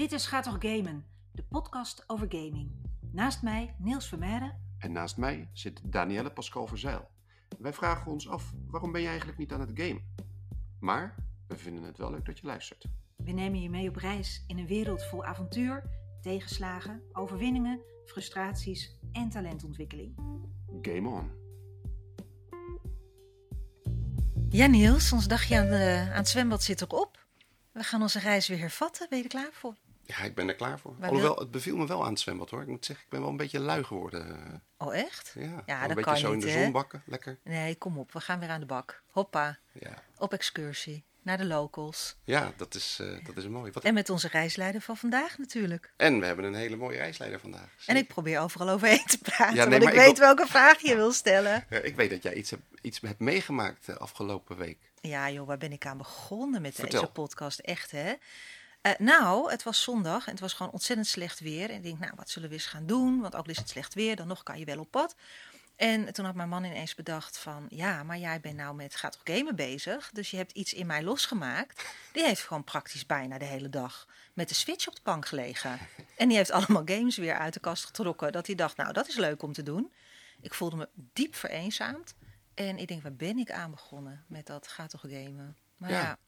Dit is Gaat toch Gamen, de podcast over gaming. Naast mij Niels Vermeijden. En naast mij zit Danielle Pascal Verzeil. Wij vragen ons af, waarom ben je eigenlijk niet aan het gamen? Maar we vinden het wel leuk dat je luistert. We nemen je mee op reis in een wereld vol avontuur, tegenslagen, overwinningen, frustraties en talentontwikkeling. Game on. Ja Niels, ons dagje aan, de, aan het zwembad zit ook op. We gaan onze reis weer hervatten. Ben je er klaar voor? Ja, ik ben er klaar voor. Maar Alhoewel, het beviel me wel aan het zwembad hoor. Ik moet zeggen, ik ben wel een beetje lui geworden. Oh echt? Ja, Ja, een dat beetje kan zo niet, in de hè? zon bakken, lekker. Nee, kom op. We gaan weer aan de bak. Hoppa. Ja, Op excursie. Naar de locals. ja dat, is, eh, dat is mooi. Wat... En met onze reisleider van vandaag natuurlijk. En we hebben een hele mooie reisleider vandaag. En ik probeer overal overheen te praten, Ja, nee, want ik maar ik weet wil- welke vraag je wil stellen. Ik weet dat jij iets hebt, iets hebt meegemaakt de afgelopen week. Ja joh, waar ben ik aan begonnen met Vertel. deze podcast? Echt hè? Eh, nou, het was zondag en het was gewoon ontzettend slecht weer. En ik denk, nou, wat zullen we eens gaan doen? Want ook al is het slecht weer, dan nog kan je wel op pad. En toen had mijn man ineens bedacht van, ja, maar jij bent nou met gaat toch gamen bezig. Dus je hebt iets in mij losgemaakt. Die heeft gewoon praktisch bijna de hele dag met de Switch op de bank gelegen. En die heeft allemaal games weer uit de kast getrokken. Dat hij dacht, nou, dat is leuk om te doen. Ik voelde me diep vereenzaamd. En ik denk, waar ben ik aan begonnen met dat gaat toch gamen? Maar Ja, ja,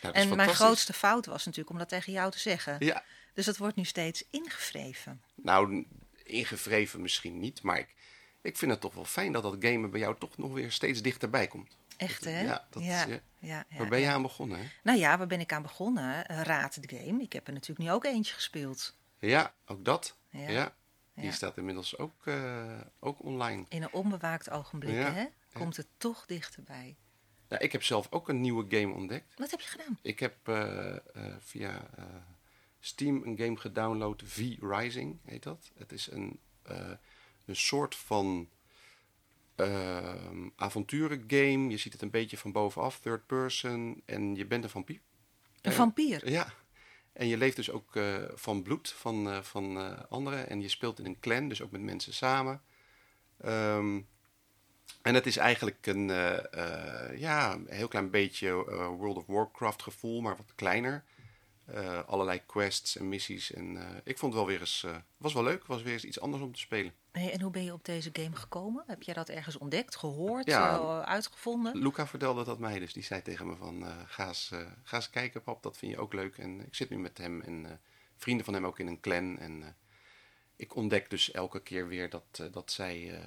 En mijn grootste fout was natuurlijk om dat tegen jou te zeggen. Ja, Dus dat wordt nu steeds ingevreven. nou, ingevreven misschien niet, maar ik, ik vind het toch wel fijn dat dat gamen bij jou toch nog weer steeds dichterbij komt. Echt, hè? Ja, dat ja, is, ja. ja, ja, Waar ben je aan begonnen, hè? Nou ja, waar ben ik aan begonnen? Eh, Raad het game. Ik heb er natuurlijk nu ook eentje gespeeld. Ja, ook dat. Ja. Die staat inmiddels ook, eh, ook online. In een onbewaakt ogenblik, hè? Komt het toch dichterbij. Ja, ik heb zelf ook een nieuwe game ontdekt. Wat heb je gedaan? Ik heb eh, eh, via eh, Steam een game gedownload, V-Rising heet dat. Het is een, een soort van ehm avonturengame. Je ziet het een beetje van bovenaf, third person. En je bent een vampier. Een vampier. Ja. En je leeft dus ook van bloed van, van anderen. En je speelt in een clan, dus ook met mensen samen. Ehm, en het is eigenlijk een, eh, eh, ja, een heel klein beetje eh, World of Warcraft gevoel, maar wat kleiner. Allerlei quests en missies. En ik vond het wel weer eens, was wel leuk, was weer eens iets anders om te spelen. Hey, en hoe ben je op deze game gekomen? Heb jij dat ergens ontdekt, gehoord, Ja. eh, uitgevonden? Luca vertelde dat mij, dus die zei tegen me van, ga, eens, ga eens kijken pap, dat vind je ook leuk. En ik zit nu met hem en vrienden van hem ook in een clan. En ik ontdek dus elke keer weer dat, dat zij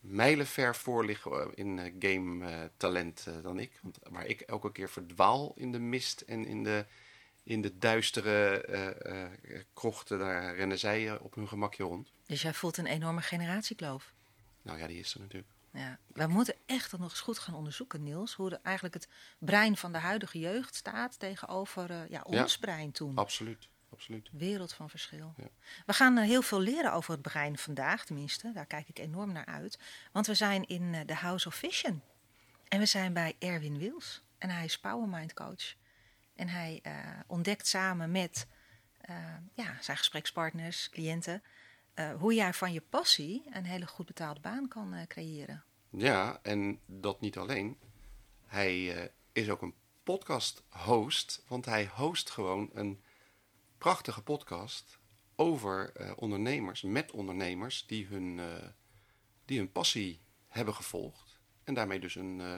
mijlenver voor liggen eh, in eh, game eh, talent dan ik. Want waar ik elke keer verdwaal in de mist en in de, in de duistere krochten, daar rennen zij op hun gemakje rond. Dus jij voelt een enorme generatiekloof. Nou ja, die is er natuurlijk. Ja, wij moeten echt dat nog eens goed gaan onderzoeken, Niels. Hoe de, eigenlijk het brein van de huidige jeugd staat tegenover ja, ons brein toen. Absoluut, absoluut. Wereld van verschil. Ja. We gaan eh, heel veel leren over het brein vandaag, tenminste. Daar kijk ik enorm naar uit. Want we zijn in eh, de House of Vision. En we zijn bij Erwin Wils. En hij is Powermind coach. En hij eh, ontdekt samen met ja, zijn gesprekspartners, cliënten... hoe jij van je passie een hele goed betaalde baan kan creëren. Ja, en dat niet alleen. Hij is ook een podcast-host, want hij host gewoon een prachtige podcast over eh, ondernemers, met ondernemers die hun, eh, die hun passie hebben gevolgd en daarmee dus een, eh,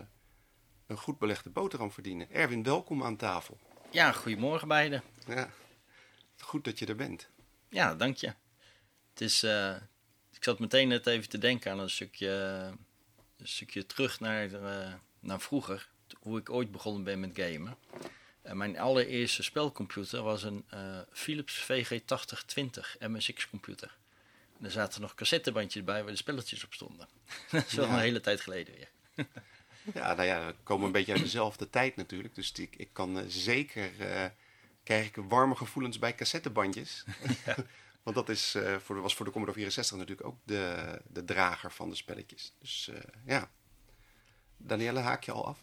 een goed belegde boterham verdienen. Erwin, welkom aan tafel. Ja, goedemorgen beiden. Ja, goed dat je er bent. Ja, dank je. Het is, ik zat meteen net even te denken aan een stukje, een stukje terug naar, naar vroeger. Hoe ik ooit begonnen ben met gamen. En mijn allereerste spelcomputer was een eh, Philips VG8020 MSX computer. En er zaten nog cassettebandjes bij waar de spelletjes op stonden. Dat is wel Ja. een hele tijd geleden weer. Ja, nou ja, we komen een beetje uit dezelfde tijd natuurlijk. Dus ik, ik kan eh, zeker, eh, krijg ik warme gevoelens bij cassettebandjes. Want dat is, eh, voor, was voor de Commodore 64 natuurlijk ook de, de drager van de spelletjes. Dus eh, ja. Danielle, haak je al af?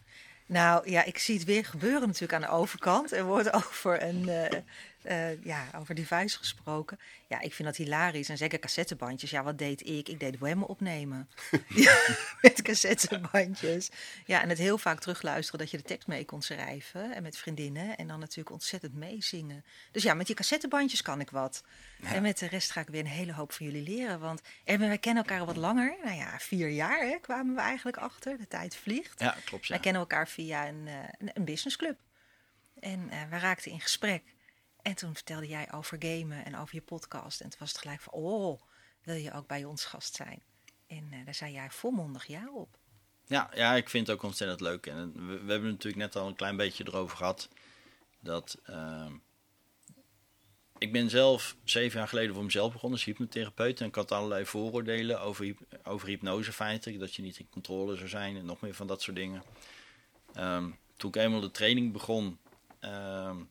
Nou ja, ik zie het weer gebeuren natuurlijk aan de overkant. Er wordt over een, eh, Eh, ja, over device gesproken. Ja, ik vind dat hilarisch. En zeker cassettebandjes. Ja, wat deed ik? Ik deed Wem opnemen. ja, met cassettebandjes. Ja, en het heel vaak terugluisteren dat je de tekst mee kon schrijven. En met vriendinnen. En dan natuurlijk ontzettend meezingen. Dus ja, met die cassettebandjes kan ik wat. En met de rest ga ik weer een hele hoop van jullie leren. Want en wij kennen elkaar al wat langer. Nou ja, vier jaar hè, kwamen we eigenlijk achter. De tijd vliegt. Ja, klopt. Ja. Wij kennen elkaar via een, uh, een businessclub. En uh, we raakten in gesprek. En toen vertelde jij over gamen en over je podcast. En toen was het gelijk van, oh, wil je ook bij ons gast zijn? En uh, daar zei jij volmondig ja op. Ja, ja, ik vind het ook ontzettend leuk. En we, we hebben natuurlijk net al een klein beetje erover gehad. Dat uh, ik ben zelf zeven jaar geleden voor mezelf begonnen als hypnotherapeut. En ik had allerlei vooroordelen over, over hypnosefeiten. Dat je niet in controle zou zijn en nog meer van dat soort dingen. Um, toen ik eenmaal de training begon, um,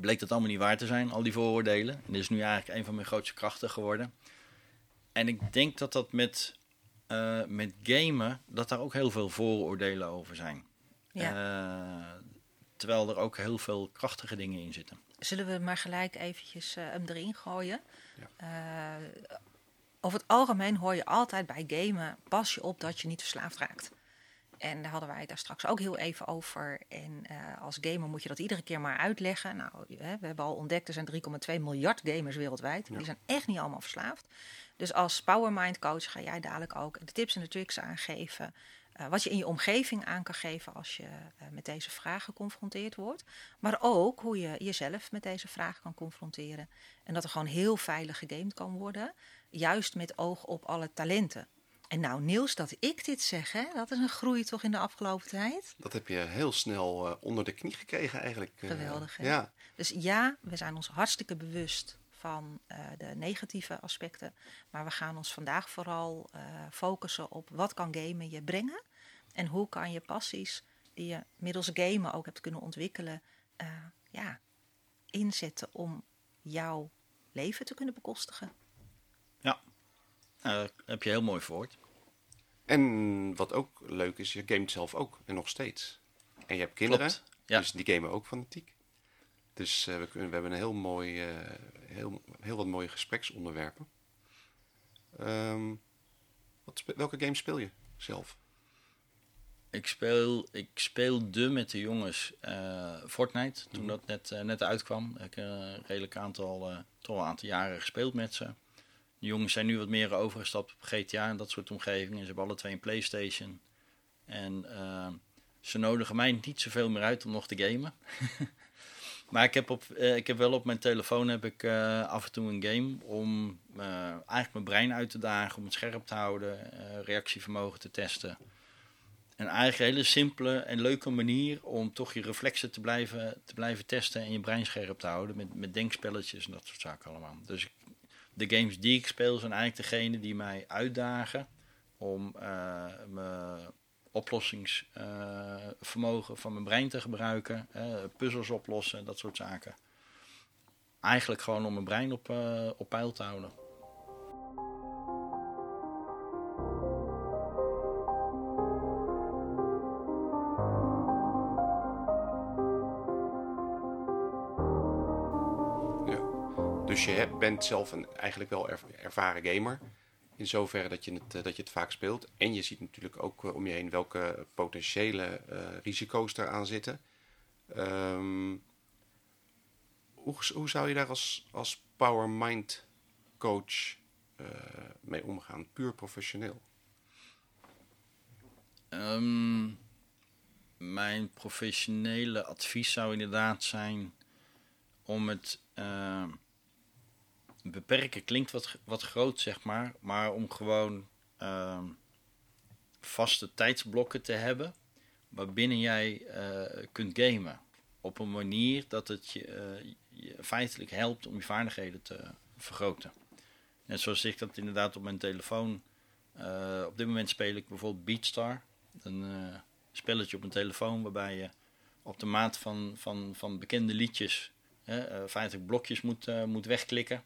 bleek dat allemaal niet waar te zijn, al die vooroordelen. En dit is nu eigenlijk een van mijn grootste krachten geworden. En ik denk dat dat met, uh, met gamen, dat daar ook heel veel vooroordelen over zijn. Ja. Uh, terwijl er ook heel veel krachtige dingen in zitten. Zullen we maar gelijk eventjes uh, hem erin gooien? Ja. over het algemeen hoor je altijd bij gamen, pas je op dat je niet verslaafd raakt. En daar hadden wij daar straks ook heel even over. En uh, als gamer moet je dat iedere keer maar uitleggen. Nou, we hebben al ontdekt, er zijn 3,2 miljard gamers wereldwijd. Ja. Die zijn echt niet allemaal verslaafd. Dus als Powermind coach ga jij dadelijk ook de tips en de tricks aangeven. Uh, wat je in je omgeving aan kan geven als je uh, met deze vragen geconfronteerd wordt. Maar ook hoe je jezelf met deze vragen kan confronteren. En dat er gewoon heel veilig gegamed kan worden. Juist met oog op alle talenten. En nou, Niels, dat ik dit zeg, hè, dat is een groei toch in de afgelopen tijd? Dat heb je heel snel uh, onder de knie gekregen eigenlijk. Geweldig, hè? Ja. Dus ja, we zijn ons hartstikke bewust van uh, de negatieve aspecten. Maar we gaan ons vandaag vooral uh, focussen op wat kan gamen je brengen. En hoe kan je passies die je middels gamen ook hebt kunnen ontwikkelen, ja, inzetten om jouw leven te kunnen bekostigen. Ja, uh, heb je heel mooi voort. En wat ook leuk is, je gamet zelf ook en nog steeds. En je hebt kinderen, Klopt, ja. dus die gamen ook fanatiek. Dus uh, we, kunnen, we hebben een heel mooi, uh, heel, heel wat mooie gespreksonderwerpen. Um, wat, welke game speel je zelf? Ik speel, ik speelde met de jongens uh, Fortnite toen mm. dat net, net uitkwam. Ik heb een redelijk aantal, toch een aantal jaren gespeeld met ze. De jongens zijn nu wat meer overgestapt op GTA en dat soort omgevingen. Ze hebben alle twee een PlayStation. En uh, ze nodigen mij niet zoveel meer uit om nog te gamen. maar ik heb, op, uh, ik heb wel op mijn telefoon heb ik, uh, af en toe een game om eigenlijk mijn brein uit te dagen, om het scherp te houden, reactievermogen te testen. En eigenlijk een hele simpele en leuke manier om toch je reflexen te blijven, te blijven testen en je brein scherp te houden met, met denkspelletjes en dat soort zaken allemaal. Dus ik de games die ik speel zijn eigenlijk degene die mij uitdagen om uh, mijn oplossingsvermogen van mijn brein te gebruiken, puzzels oplossen, dat soort zaken. Eigenlijk gewoon om mijn brein op, op peil te houden. Dus je bent zelf een eigenlijk wel ervaren gamer. In zoverre dat je, het, dat je het vaak speelt. En je ziet natuurlijk ook eh, om je heen welke potentiële uh, risico's eraan zitten. Um, hoe, hoe zou je daar als, als Power Mind coach mee omgaan? Puur professioneel. Um, mijn professionele advies zou inderdaad zijn om het beperken klinkt wat, wat groot, zeg maar. Maar om gewoon uh, vaste tijdsblokken te hebben. Waarbinnen jij uh, kunt gamen. Op een manier dat het je, uh, je, feitelijk helpt om je vaardigheden te vergroten. Net zoals ik dat inderdaad op mijn telefoon. Uh, op dit moment speel ik bijvoorbeeld Beatstar. Een spelletje op mijn telefoon waarbij je op de maat van, van, van bekende liedjes feitelijk blokjes moet, moet wegklikken.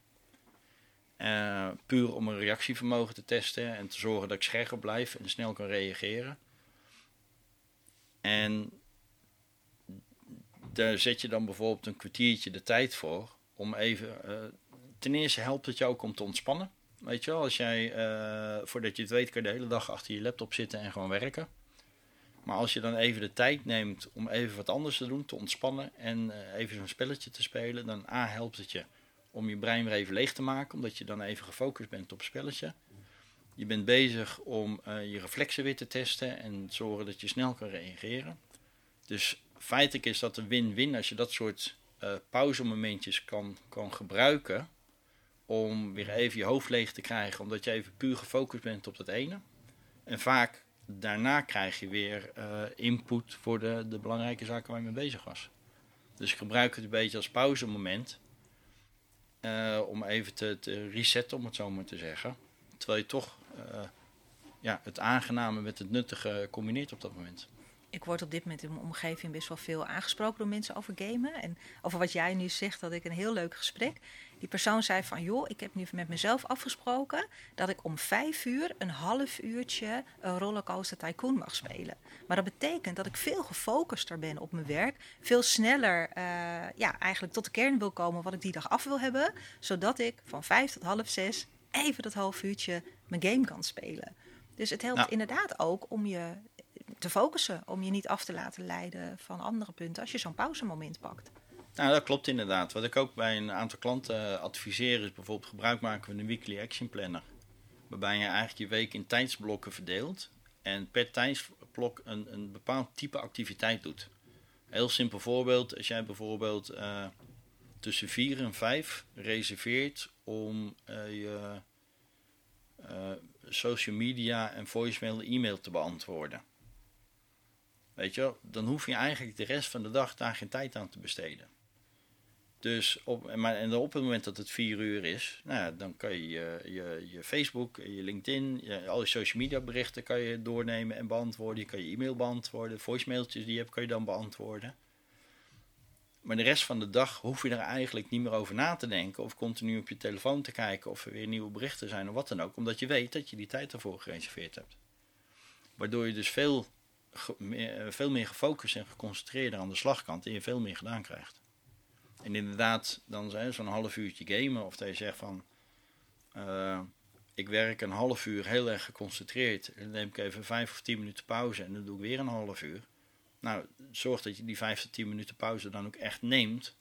Uh, puur om een reactievermogen te testen en te zorgen dat ik scherp blijf en snel kan reageren. En daar zet je dan bijvoorbeeld een kwartiertje de tijd voor om even. eh, ten eerste helpt het je ook om te ontspannen. Weet je wel, als jij eh, voordat je het weet, kan je de hele dag achter je laptop zitten en gewoon werken. Maar als je dan even de tijd neemt om even wat anders te doen, te ontspannen en eh, even zo'n spelletje te spelen, dan A helpt het je om je brein weer even leeg te maken, omdat je dan even gefocust bent op het spelletje. Je bent bezig om eh, je reflexen weer te testen en zorgen dat je snel kan reageren. Dus feitelijk is dat een win-win als je dat soort eh pauzemomentjes kan, kan gebruiken om weer even je hoofd leeg te krijgen, omdat je even puur gefocust bent op dat ene. En vaak daarna krijg je weer eh, input voor de, de belangrijke zaken waar je mee bezig was. Dus ik gebruik het een beetje als pauzemoment eh, om even te, te resetten, om het zo maar te zeggen. Terwijl je toch eh, ja, het aangename met het nuttige combineert op dat moment. Ik word op dit moment in mijn omgeving best wel veel aangesproken door mensen over gamen. En over wat jij nu zegt, dat ik een heel leuk gesprek. Die persoon zei van, joh, ik heb nu met mezelf afgesproken dat ik om vijf uur een half uurtje een rollercoaster tycoon mag spelen. Maar dat betekent dat ik veel gefocuster ben op mijn werk. Veel sneller eh, ja, eigenlijk tot de kern wil komen wat ik die dag af wil hebben. Zodat ik van vijf tot half zes even dat half uurtje mijn game kan spelen. Dus het helpt Ja. inderdaad ook om je te focussen. Om je niet af te laten leiden van andere punten als je zo'n pauzemoment pakt. Nou, dat klopt inderdaad. Wat ik ook bij een aantal klanten adviseer is bijvoorbeeld gebruik maken van een weekly action planner. Waarbij je eigenlijk je week in tijdsblokken verdeelt. En per tijdsblok een, een bepaald type activiteit doet. Heel simpel voorbeeld. Als jij bijvoorbeeld eh, tussen 4 en 5 reserveert om eh, je eh, social media en voicemail e-mail te beantwoorden. Weet je wel, dan hoef je eigenlijk de rest van de dag daar geen tijd aan te besteden. Dus op, maar, en op het moment dat het 4 uur is, nou, ja, dan kan je je, je je Facebook, je LinkedIn, je, al je social media berichten kan je doornemen en beantwoorden. Je kan je e-mail beantwoorden, voicemailtjes die je hebt kan je dan beantwoorden. Maar de rest van de dag hoef je er eigenlijk niet meer over na te denken of continu op je telefoon te kijken of er weer nieuwe berichten zijn of wat dan ook. Omdat je weet dat je die tijd ervoor gereserveerd hebt. Waardoor je dus veel, meer, veel meer gefocust en geconcentreerder aan de slagkant en je veel meer gedaan krijgt. En inderdaad, dan zijn zo'n half uurtje gamen of dat je zegt van... eh, ik werk een half uur heel erg geconcentreerd. En dan neem ik even vijf of tien minuten pauze en dan doe ik weer een half uur. Nou, zorg dat je die vijf tot tien minuten pauze dan ook echt neemt.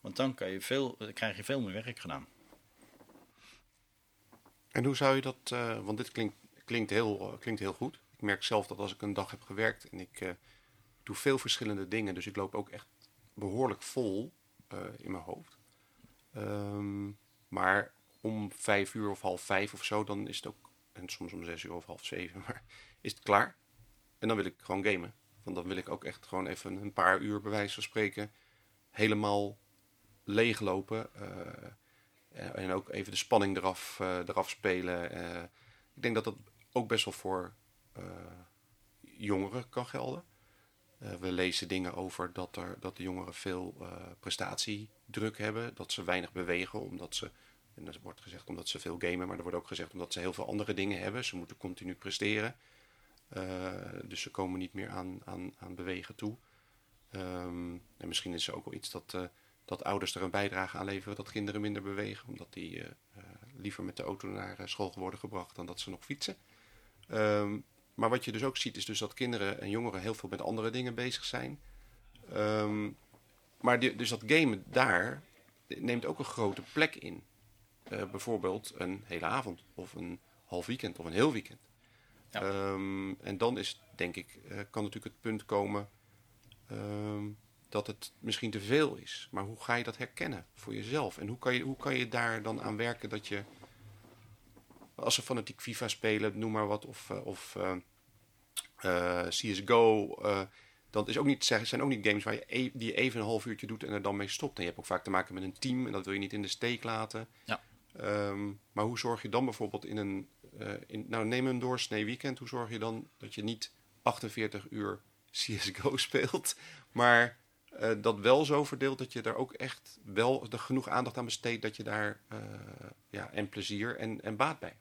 Want dan kan je veel, krijg je veel meer werk gedaan. En hoe zou je dat, eh, want dit klinkt, klinkt, heel, eh, klinkt heel goed. Ik merk zelf dat als ik een dag heb gewerkt en ik eh, doe veel verschillende dingen, dus ik loop ook echt behoorlijk vol eh, in mijn hoofd. Ehm, maar om vijf uur of half vijf of zo, dan is het ook, en soms om zes uur of half zeven, maar is het klaar. En dan wil ik gewoon gamen. Want dan wil ik ook echt gewoon even een paar uur, bij wijze van spreken, helemaal leeglopen. eh, en ook even de spanning eraf, eraf spelen. Ik denk dat dat ook best wel voor jongeren kan gelden. Eh, we lezen dingen over dat, er, dat de jongeren veel eh, prestatiedruk hebben. Dat ze weinig bewegen omdat ze, en dat wordt gezegd omdat ze veel gamen, maar er wordt ook gezegd omdat ze heel veel andere dingen hebben. Ze moeten continu presteren. Eh, dus ze komen niet meer aan, aan, aan bewegen toe. Ehm, en misschien is er ook wel iets dat, eh, dat ouders er een bijdrage aan leveren dat kinderen minder bewegen, omdat die eh, eh, liever met de auto naar eh, school worden gebracht dan dat ze nog fietsen. Ehm, maar wat je dus ook ziet is dus dat kinderen en jongeren heel veel met andere dingen bezig zijn. Ehm, maar die- dus dat gamen daar neemt ook een grote plek in. Eh, bijvoorbeeld een hele avond of een half weekend of een heel weekend. Ja. Ehm, en dan is, denk ik, eh, kan natuurlijk het punt komen ehm, dat het misschien te veel is. Maar hoe ga je dat herkennen voor jezelf? En hoe kan je, hoe kan je daar dan aan werken dat je, als ze fanatiek FIFA spelen, noem maar wat, of, eh, of eh, eh, CSGO, dan is ook niet, zijn ook niet games waar je e- die even een half uurtje doet en er dan mee stopt. En je hebt ook vaak te maken met een team en dat wil je niet in de steek laten. Ja. Ehm, maar hoe zorg je dan bijvoorbeeld in een, eh, in, nou neem een doorsnee weekend, hoe zorg je dan dat je niet 48 uur CSGO speelt, maar dat wel zo verdeelt dat je daar ook echt wel er genoeg aandacht aan besteedt dat je daar ja, en plezier en, en baat bij.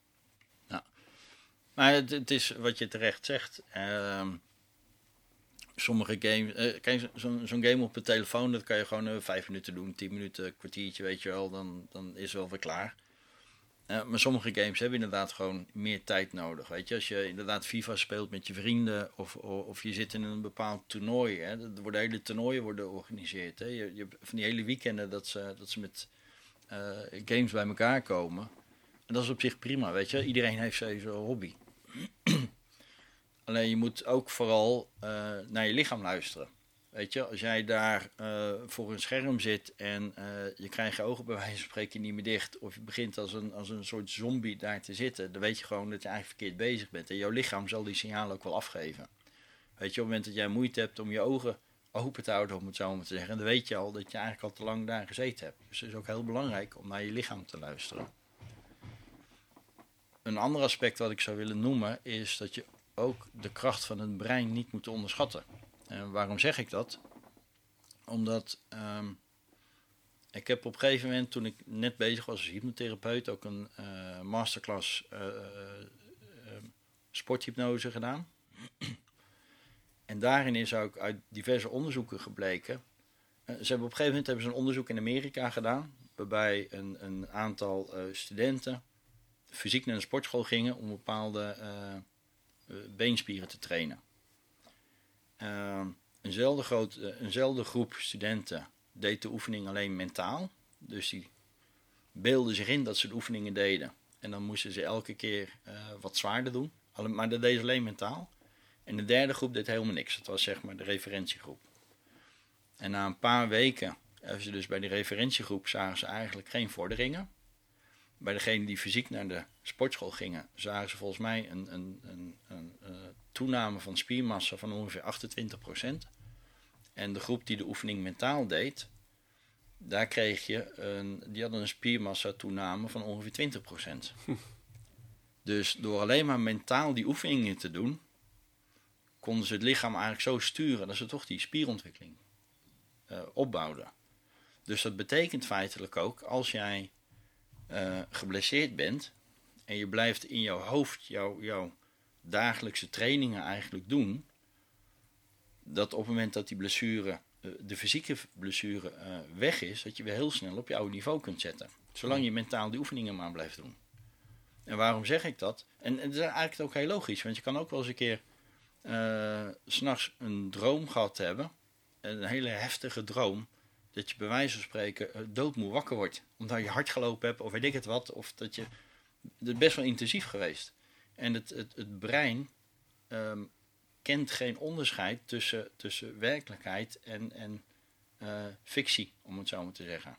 Maar het, is wat je terecht zegt. ehm, sommige games. eh, kijk, zo'n game op de telefoon, dat kan je gewoon eh, vijf minuten doen, tien minuten, een kwartiertje, weet je wel, dan, dan is het wel weer klaar. Eh, maar sommige games hebben inderdaad gewoon meer tijd nodig. Weet je, als je inderdaad FIFA speelt met je vrienden of, of, je zit in een bepaald toernooi. Hè, er worden hele toernooien worden georganiseerd. Hè. Je, je van die hele weekenden dat ze, dat ze met games bij elkaar komen. En dat is op zich prima, weet je. Iedereen heeft zijn hobby. Alleen je moet ook vooral eh, naar je lichaam luisteren. Weet je, als jij daar eh, voor een scherm zit en eh, je krijgt je ogen bij wijze van spreken niet meer dicht, of je begint als een, als een soort zombie daar te zitten, dan weet je gewoon dat je eigenlijk verkeerd bezig bent. En jouw lichaam zal die signalen ook wel afgeven. Weet je, op het moment dat jij moeite hebt om je ogen open te houden, om het zo maar te zeggen, dan weet je al dat je eigenlijk al te lang daar gezeten hebt. Dus het is ook heel belangrijk om naar je lichaam te luisteren. Een ander aspect wat ik zou willen noemen is dat je ook de kracht van het brein niet moet onderschatten. En waarom zeg ik dat? Omdat ehm, ik heb op een gegeven moment, toen ik net bezig was als hypnotherapeut, ook een eh, masterclass eh, eh, eh, sporthypnose gedaan. en daarin is ook uit diverse onderzoeken gebleken. ze hebben op een gegeven moment hebben ze een onderzoek in Amerika gedaan, waarbij een, een aantal studenten fysiek naar een sportschool gingen om bepaalde eh, beenspieren te trainen. Uh, eenzelfde, eh, groep studenten deed de oefening alleen mentaal. Dus die beelden zich in dat ze de oefeningen deden. En dan moesten ze elke keer eh, wat zwaarder doen. Maar dat deden ze alleen mentaal. En de derde groep deed helemaal niks. Dat was zeg maar de referentiegroep. En na een paar weken, hebben ze dus bij die referentiegroep, zagen ze eigenlijk geen vorderingen. Bij degene die fysiek naar de sportschool gingen, zagen ze volgens mij een, een, een, een, eh, toename van spiermassa van ongeveer 28%. En de groep die de oefening mentaal deed, daar kreeg je een, die hadden een spiermassa toename van ongeveer 20%. Dus door alleen maar mentaal die oefeningen te doen, konden ze het lichaam eigenlijk zo sturen dat ze toch die spierontwikkeling eh, opbouwden. Dus dat betekent feitelijk ook, als jij eh, geblesseerd bent en je blijft in jouw hoofd jouw, jouw dagelijkse trainingen eigenlijk doen, dat op het moment dat die blessure, eh, de fysieke blessure eh, weg is, dat je weer heel snel op je oude niveau kunt zetten. Zolang je mentaal die oefeningen maar blijft doen. En waarom zeg ik dat? En, en dat is eigenlijk ook heel logisch, want je kan ook wel eens een keer s s'nachts een droom gehad hebben, een hele heftige droom, dat je bij wijze van spreken eh, doodmoe wakker wordt. Omdat je hard gelopen hebt of weet ik het wat. Of dat je. Het best wel intensief geweest. En het, het, het brein ehm, kent geen onderscheid tussen, tussen werkelijkheid en, en eh, fictie, om het zo maar te zeggen.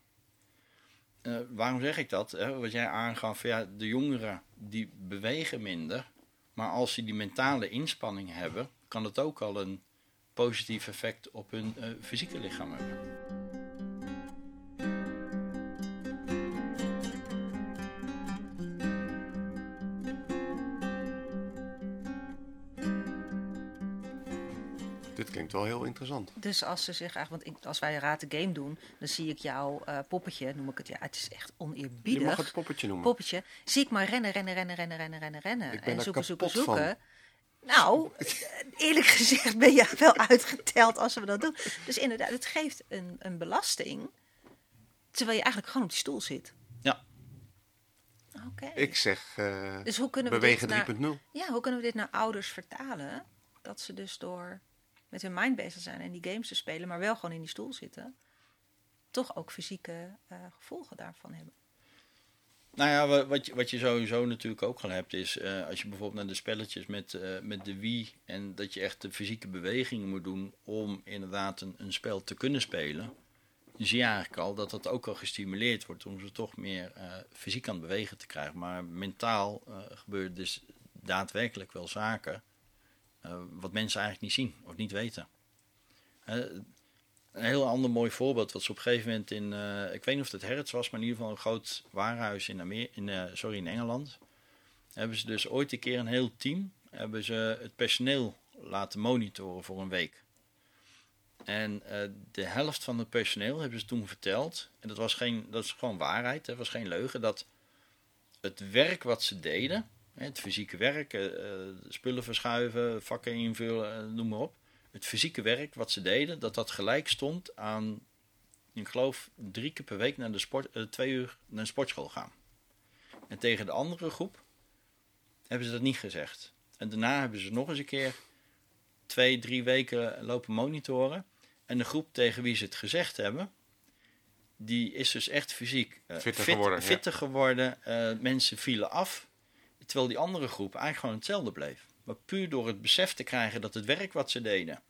Eh, waarom zeg ik dat? Hè? Wat jij aangaf, ja, de jongeren die bewegen minder. Maar als ze die mentale inspanning hebben, kan het ook al een positief effect op hun fysieke lichaam hebben. Klinkt wel heel interessant. Dus als ze zich eigenlijk, want ik, als wij Raad de Game doen, dan zie ik jouw eh, poppetje, noem ik het. Ja, het is echt Je oneerbiedig. mag het poppetje noemen. Poppetje. Zie ik maar rennen, rennen, rennen, rennen, rennen, rennen, rennen. Ik ben en daar zoeken, zoeken, kapot van. zoeken. Nou, eerlijk gezegd ben je wel uitgeteld als we dat doen. Dus inderdaad, het geeft een, een belasting. Terwijl je eigenlijk gewoon op die stoel zit. Ja. Oké. Ik zeg eh, Dus hoe kunnen we bewegen dit naar, 3.0. ja, hoe kunnen we dit naar ouders vertalen? Dat ze dus door met hun mind bezig zijn en die games te spelen, maar wel gewoon in die stoel zitten. Toch ook fysieke eh, gevolgen daarvan hebben. Nou ja, wa- wat je, wat je sowieso natuurlijk ook al hebt is, eh, als je bijvoorbeeld naar de spelletjes met, eh, met de Wii en dat je echt de fysieke bewegingen moet doen om inderdaad een, een spel te kunnen spelen, zie je eigenlijk al dat dat ook al gestimuleerd wordt om ze toch meer fysiek aan bewegen te krijgen. Maar mentaal gebeuren dus daadwerkelijk wel zaken wat mensen eigenlijk niet zien of niet weten. Eh, een heel ander mooi voorbeeld, wat ze op een gegeven moment in, eh, ik weet niet of het Hertz was, maar in ieder geval een groot warenhuis in, in, eh, sorry, in Engeland. Hebben ze dus ooit een keer een heel team, hebben ze het personeel laten monitoren voor een week. En eh, de helft van het personeel hebben ze toen verteld, en dat was geen, dat is gewoon waarheid, dat was geen leugen, dat het werk wat ze deden, het fysieke werk, eh, eh, spullen verschuiven, vakken invullen, eh, noem maar op, het fysieke werk wat ze deden, dat dat gelijk stond aan, ik geloof, drie keer per week naar de sport, twee uur naar de sportschool gaan. En tegen de andere groep hebben ze dat niet gezegd. En daarna hebben ze nog eens een keer twee, drie weken lopen monitoren. En de groep tegen wie ze het gezegd hebben, die is dus echt fysiek Fitter fit- geworden, ja. fitter geworden. Mensen vielen af. Terwijl die andere groep eigenlijk gewoon hetzelfde bleef. Maar puur door het besef te krijgen dat het werk wat ze deden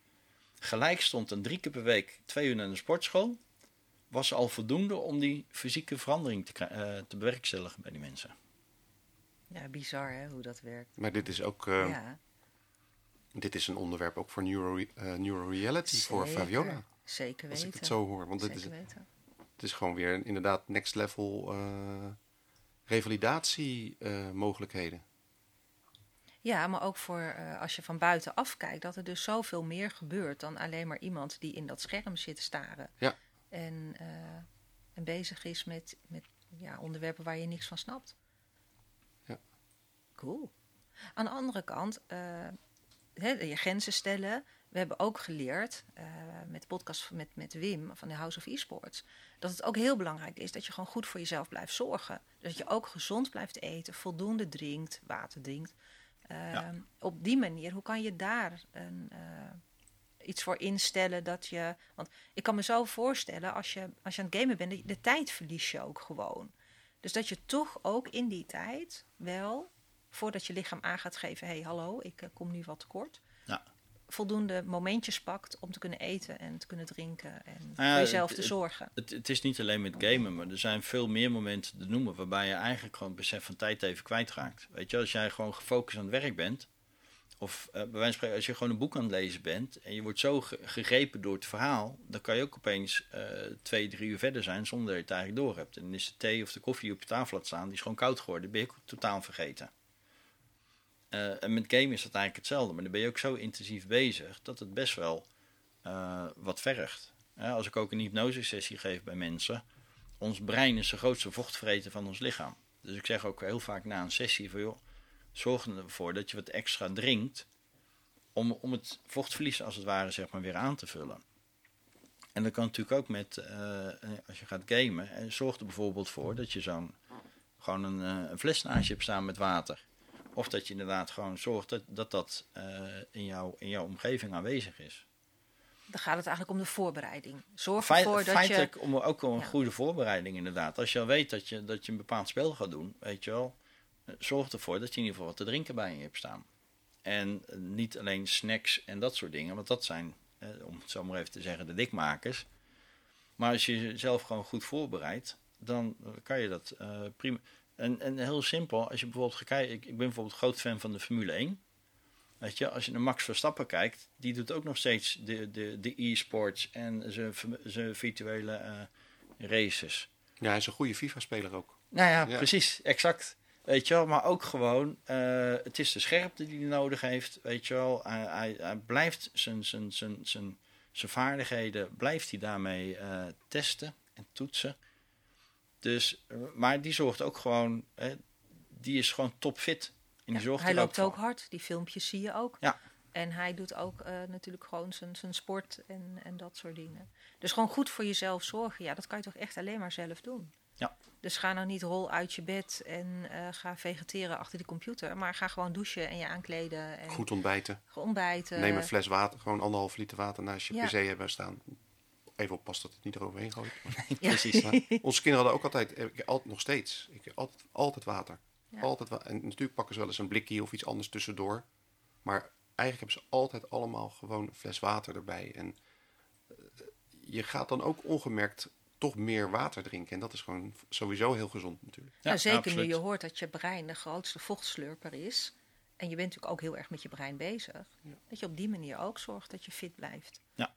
gelijk stond aan drie keer per week twee uur naar de sportschool, was al voldoende om die fysieke verandering te, eh, te bewerkstelligen bij die mensen. Ja, bizar hè, hoe dat werkt. Maar dit is ook eh, ja, dit is een onderwerp ook voor neuro, eh, neuroreality voor zeker. Fabiola. Zeker Als weten. ik het zo hoor. Want dit is, Zeker weten. het is gewoon weer inderdaad next level eh revalidatie eh, mogelijkheden. Ja, maar ook voor eh, als je van buiten afkijkt, dat er dus zoveel meer gebeurt dan alleen maar iemand die in dat scherm zit te staren. Ja. En, eh, en bezig is met, met ja, onderwerpen waar je niks van snapt. Ja. Cool. Aan de andere kant, eh, hè, je grenzen stellen. We hebben ook geleerd eh, met de podcast met, met Wim van de House of Esports. Dat het ook heel belangrijk is dat je gewoon goed voor jezelf blijft zorgen. Dat je ook gezond blijft eten, voldoende drinkt, water drinkt. Ja. Ehm, Op die manier, hoe kan je daar een, eh, iets voor instellen dat je. Want ik kan me zo voorstellen, als je, als je aan het gamen bent, de, de tijd verlies je ook gewoon. Dus dat je toch ook in die tijd wel, voordat je lichaam aan gaat geven: hé, hey, hallo, ik eh, kom nu wat tekort. Voldoende momentjes pakt om te kunnen eten en te kunnen drinken en voor jezelf het- te zorgen. Het, het is niet alleen met gamen, maar er zijn veel meer momenten te noemen waarbij je eigenlijk gewoon het besef van tijd even kwijtraakt. Weet je, als jij gewoon gefocust aan het werk bent, of eh, bij wijze van spreken, als je gewoon een boek aan het lezen bent en je wordt zo ge- gegrepen door het verhaal, dan kan je ook opeens eh, twee, drie uur verder zijn zonder dat je het eigenlijk door hebt. En dan is de thee of de koffie die op je tafel laat staan, die is gewoon koud geworden, ben je ook totaal vergeten. Eh, en met gamen is dat eigenlijk hetzelfde, maar dan ben je ook zo intensief bezig dat het best wel eh, wat vergt. Als ik ook een hypnosesessie geef bij mensen, ons brein is de grootste vochtvreter van ons lichaam. Dus ik zeg ook heel vaak na een sessie van joh, zorg ervoor dat je wat extra drinkt om, om het vochtverlies als het ware zeg maar weer aan te vullen. En dat kan natuurlijk ook met, eh, als je gaat gamen, en zorg er bijvoorbeeld voor dat je zo'n gewoon een, een fles naast je hebt staan met water. Of dat je inderdaad gewoon zorgt dat dat, dat eh, in, jouw, in jouw omgeving aanwezig is. Dan gaat het eigenlijk om de voorbereiding. Zorg Feit- ervoor dat je. feitelijk om, ook om een Ja. goede voorbereiding inderdaad. Als je al weet dat je, dat je een bepaald spel gaat doen, weet je wel, eh, zorg ervoor dat je in ieder geval wat te drinken bij je hebt staan. En eh, niet alleen snacks en dat soort dingen, want dat zijn, eh, om het zo maar even te zeggen, de dikmakers. Maar als je jezelf gewoon goed voorbereidt, dan kan je dat prima. En, en heel simpel, als je bijvoorbeeld gaat kijken, ik, ik ben bijvoorbeeld groot fan van de Formule 1. Weet je, als je naar Max Verstappen kijkt, die doet ook nog steeds de, de, de e-sports en zijn, zijn virtuele eh, races. Ja, hij is een goede FIFA-speler ook. Nou ja, Ja. precies, exact. Weet je wel, maar ook gewoon, eh, het is de scherpte die hij nodig heeft. Weet je wel, hij, hij, hij blijft zijn, zijn, zijn, zijn, zijn vaardigheden, blijft hij daarmee eh, testen en toetsen. Dus, eh, maar die zorgt ook gewoon, hè, die is gewoon topfit. En die zorgt hij er loopt ook hard, die filmpjes zie je ook. Ja. En hij doet ook eh, natuurlijk gewoon zijn, zijn sport en, en dat soort dingen. Dus gewoon goed voor jezelf zorgen, ja, dat kan je toch echt alleen maar zelf doen. Ja. Dus ga nou niet rol uit je bed en eh, ga vegeteren achter die computer. Maar ga gewoon douchen en je aankleden en Goed ontbijten. ontbijten. Neem een fles water, gewoon anderhalf liter water naast je Ja. pc hebben staan. Even oppassen dat het niet eroverheen gooit. Ja. Precies. Onze kinderen hadden ook altijd, eh, ik, altijd nog steeds, ik, altijd, altijd water. Ja. Altijd wa- en natuurlijk pakken ze wel eens een blikje of iets anders tussendoor. Maar eigenlijk hebben ze altijd allemaal gewoon een fles water erbij. En eh, je gaat dan ook ongemerkt toch meer water drinken. En dat is gewoon sowieso heel gezond natuurlijk. nou, zeker absoluut. nu je hoort dat je brein de grootste vochtslurper is. En je bent natuurlijk ook heel erg met je brein bezig. Dat je op die manier ook zorgt dat je fit blijft. Ja.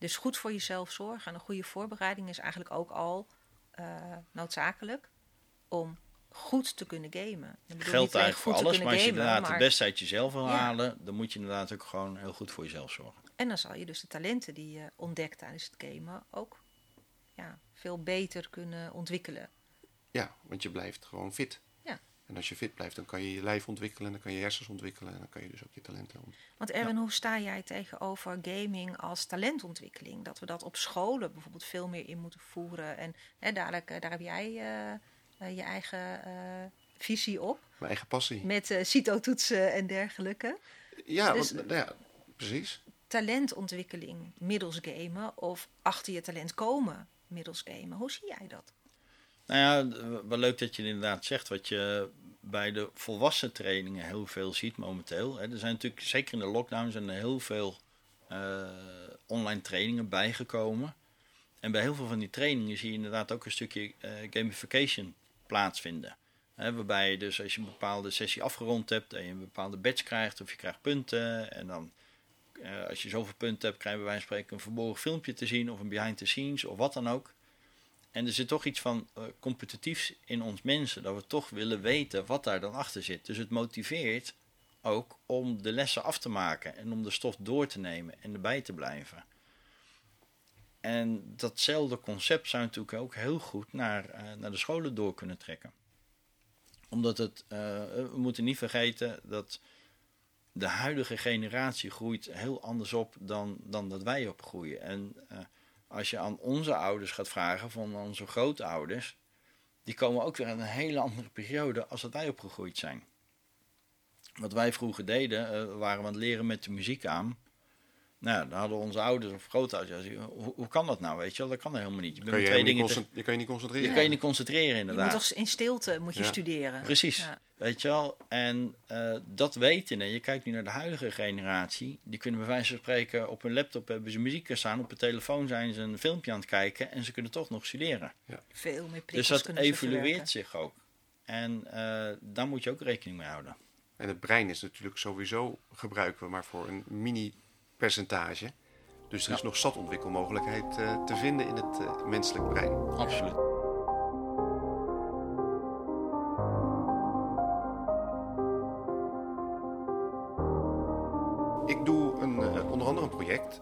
Dus goed voor jezelf zorgen en een goede voorbereiding is eigenlijk ook al eh, noodzakelijk om goed te kunnen gamen. Ik bedoel, Geldt eigenlijk voor alles, maar als je gamen, inderdaad maar- het beste uit jezelf wil Ja. halen, dan moet je inderdaad ook gewoon heel goed voor jezelf zorgen. En dan zal je dus de talenten die je ontdekt tijdens het gamen ook ja, veel beter kunnen ontwikkelen. Ja, want je blijft gewoon fit. En als je fit blijft, dan kan je je lijf ontwikkelen, en dan kan je hersens ontwikkelen en dan kan je dus ook je talenten ontwikkelen. Want Erwin, hoe sta jij tegenover gaming als talentontwikkeling? Dat we dat op scholen bijvoorbeeld veel meer in moeten voeren. En hè, dadelijk, eh, daar heb jij eh, eh, je eigen eh, visie op. Mijn eigen passie. Met eh CITO-toetsen en dergelijke. Ja, Dus- want, nou ja, precies. Talentontwikkeling middels gamen of achter je talent komen middels gamen. Hoe zie jij dat? Nou ja, wel leuk dat je het inderdaad zegt wat je bij de volwassen trainingen heel veel ziet momenteel. Hè. Er zijn natuurlijk, zeker in de lockdown, er heel veel eh, online trainingen bijgekomen. En bij heel veel van die trainingen zie je inderdaad ook een stukje eh, gamification plaatsvinden. Hè, waarbij je dus als je een bepaalde sessie afgerond hebt, dat je een bepaalde badge krijgt of je krijgt punten. En dan eh, als je zoveel punten hebt, krijg je bij wijze van spreken een verborgen filmpje te zien of een behind the scenes of wat dan ook. En er zit toch iets van eh, competitiefs in ons mensen, dat we toch willen weten wat daar dan achter zit. Dus het motiveert ook om de lessen af te maken en om de stof door te nemen en erbij te blijven. En datzelfde concept zou natuurlijk ook heel goed naar, eh, naar de scholen door kunnen trekken. Omdat het, eh, we moeten niet vergeten dat de huidige generatie groeit heel anders op dan, dan dat wij opgroeien. En als je aan onze ouders gaat vragen, van onze grootouders, die komen ook weer uit een hele andere periode als dat wij opgegroeid zijn. Wat wij vroeger deden, eh, waren we aan het leren met de muziek aan. Nou, dan hadden onze ouders of grootouders, hoe, hoe kan dat nou, weet je wel? Dat kan helemaal niet. Je, Kan je, twee dingen je kan je niet concentreren. je kan je niet concentreren Je moet inderdaad. toch in stilte moet je Ja. studeren. Precies. Ja. Weet je wel? En eh, dat weten. En je kijkt nu naar de huidige generatie. Die kunnen bij wijze van spreken op hun laptop hebben ze muziek staan. Op hun telefoon zijn ze een filmpje aan het kijken. En ze kunnen toch nog studeren. Veel meer prikkels Dus dat evolueert zich ook. En eh, daar moet je ook rekening mee houden. En het brein is natuurlijk sowieso gebruiken we maar voor een mini percentage. Dus er is Ja. nog zat ontwikkelmogelijkheid eh, te vinden in het eh, menselijk brein. Absoluut. Ik doe een, eh, onder andere een project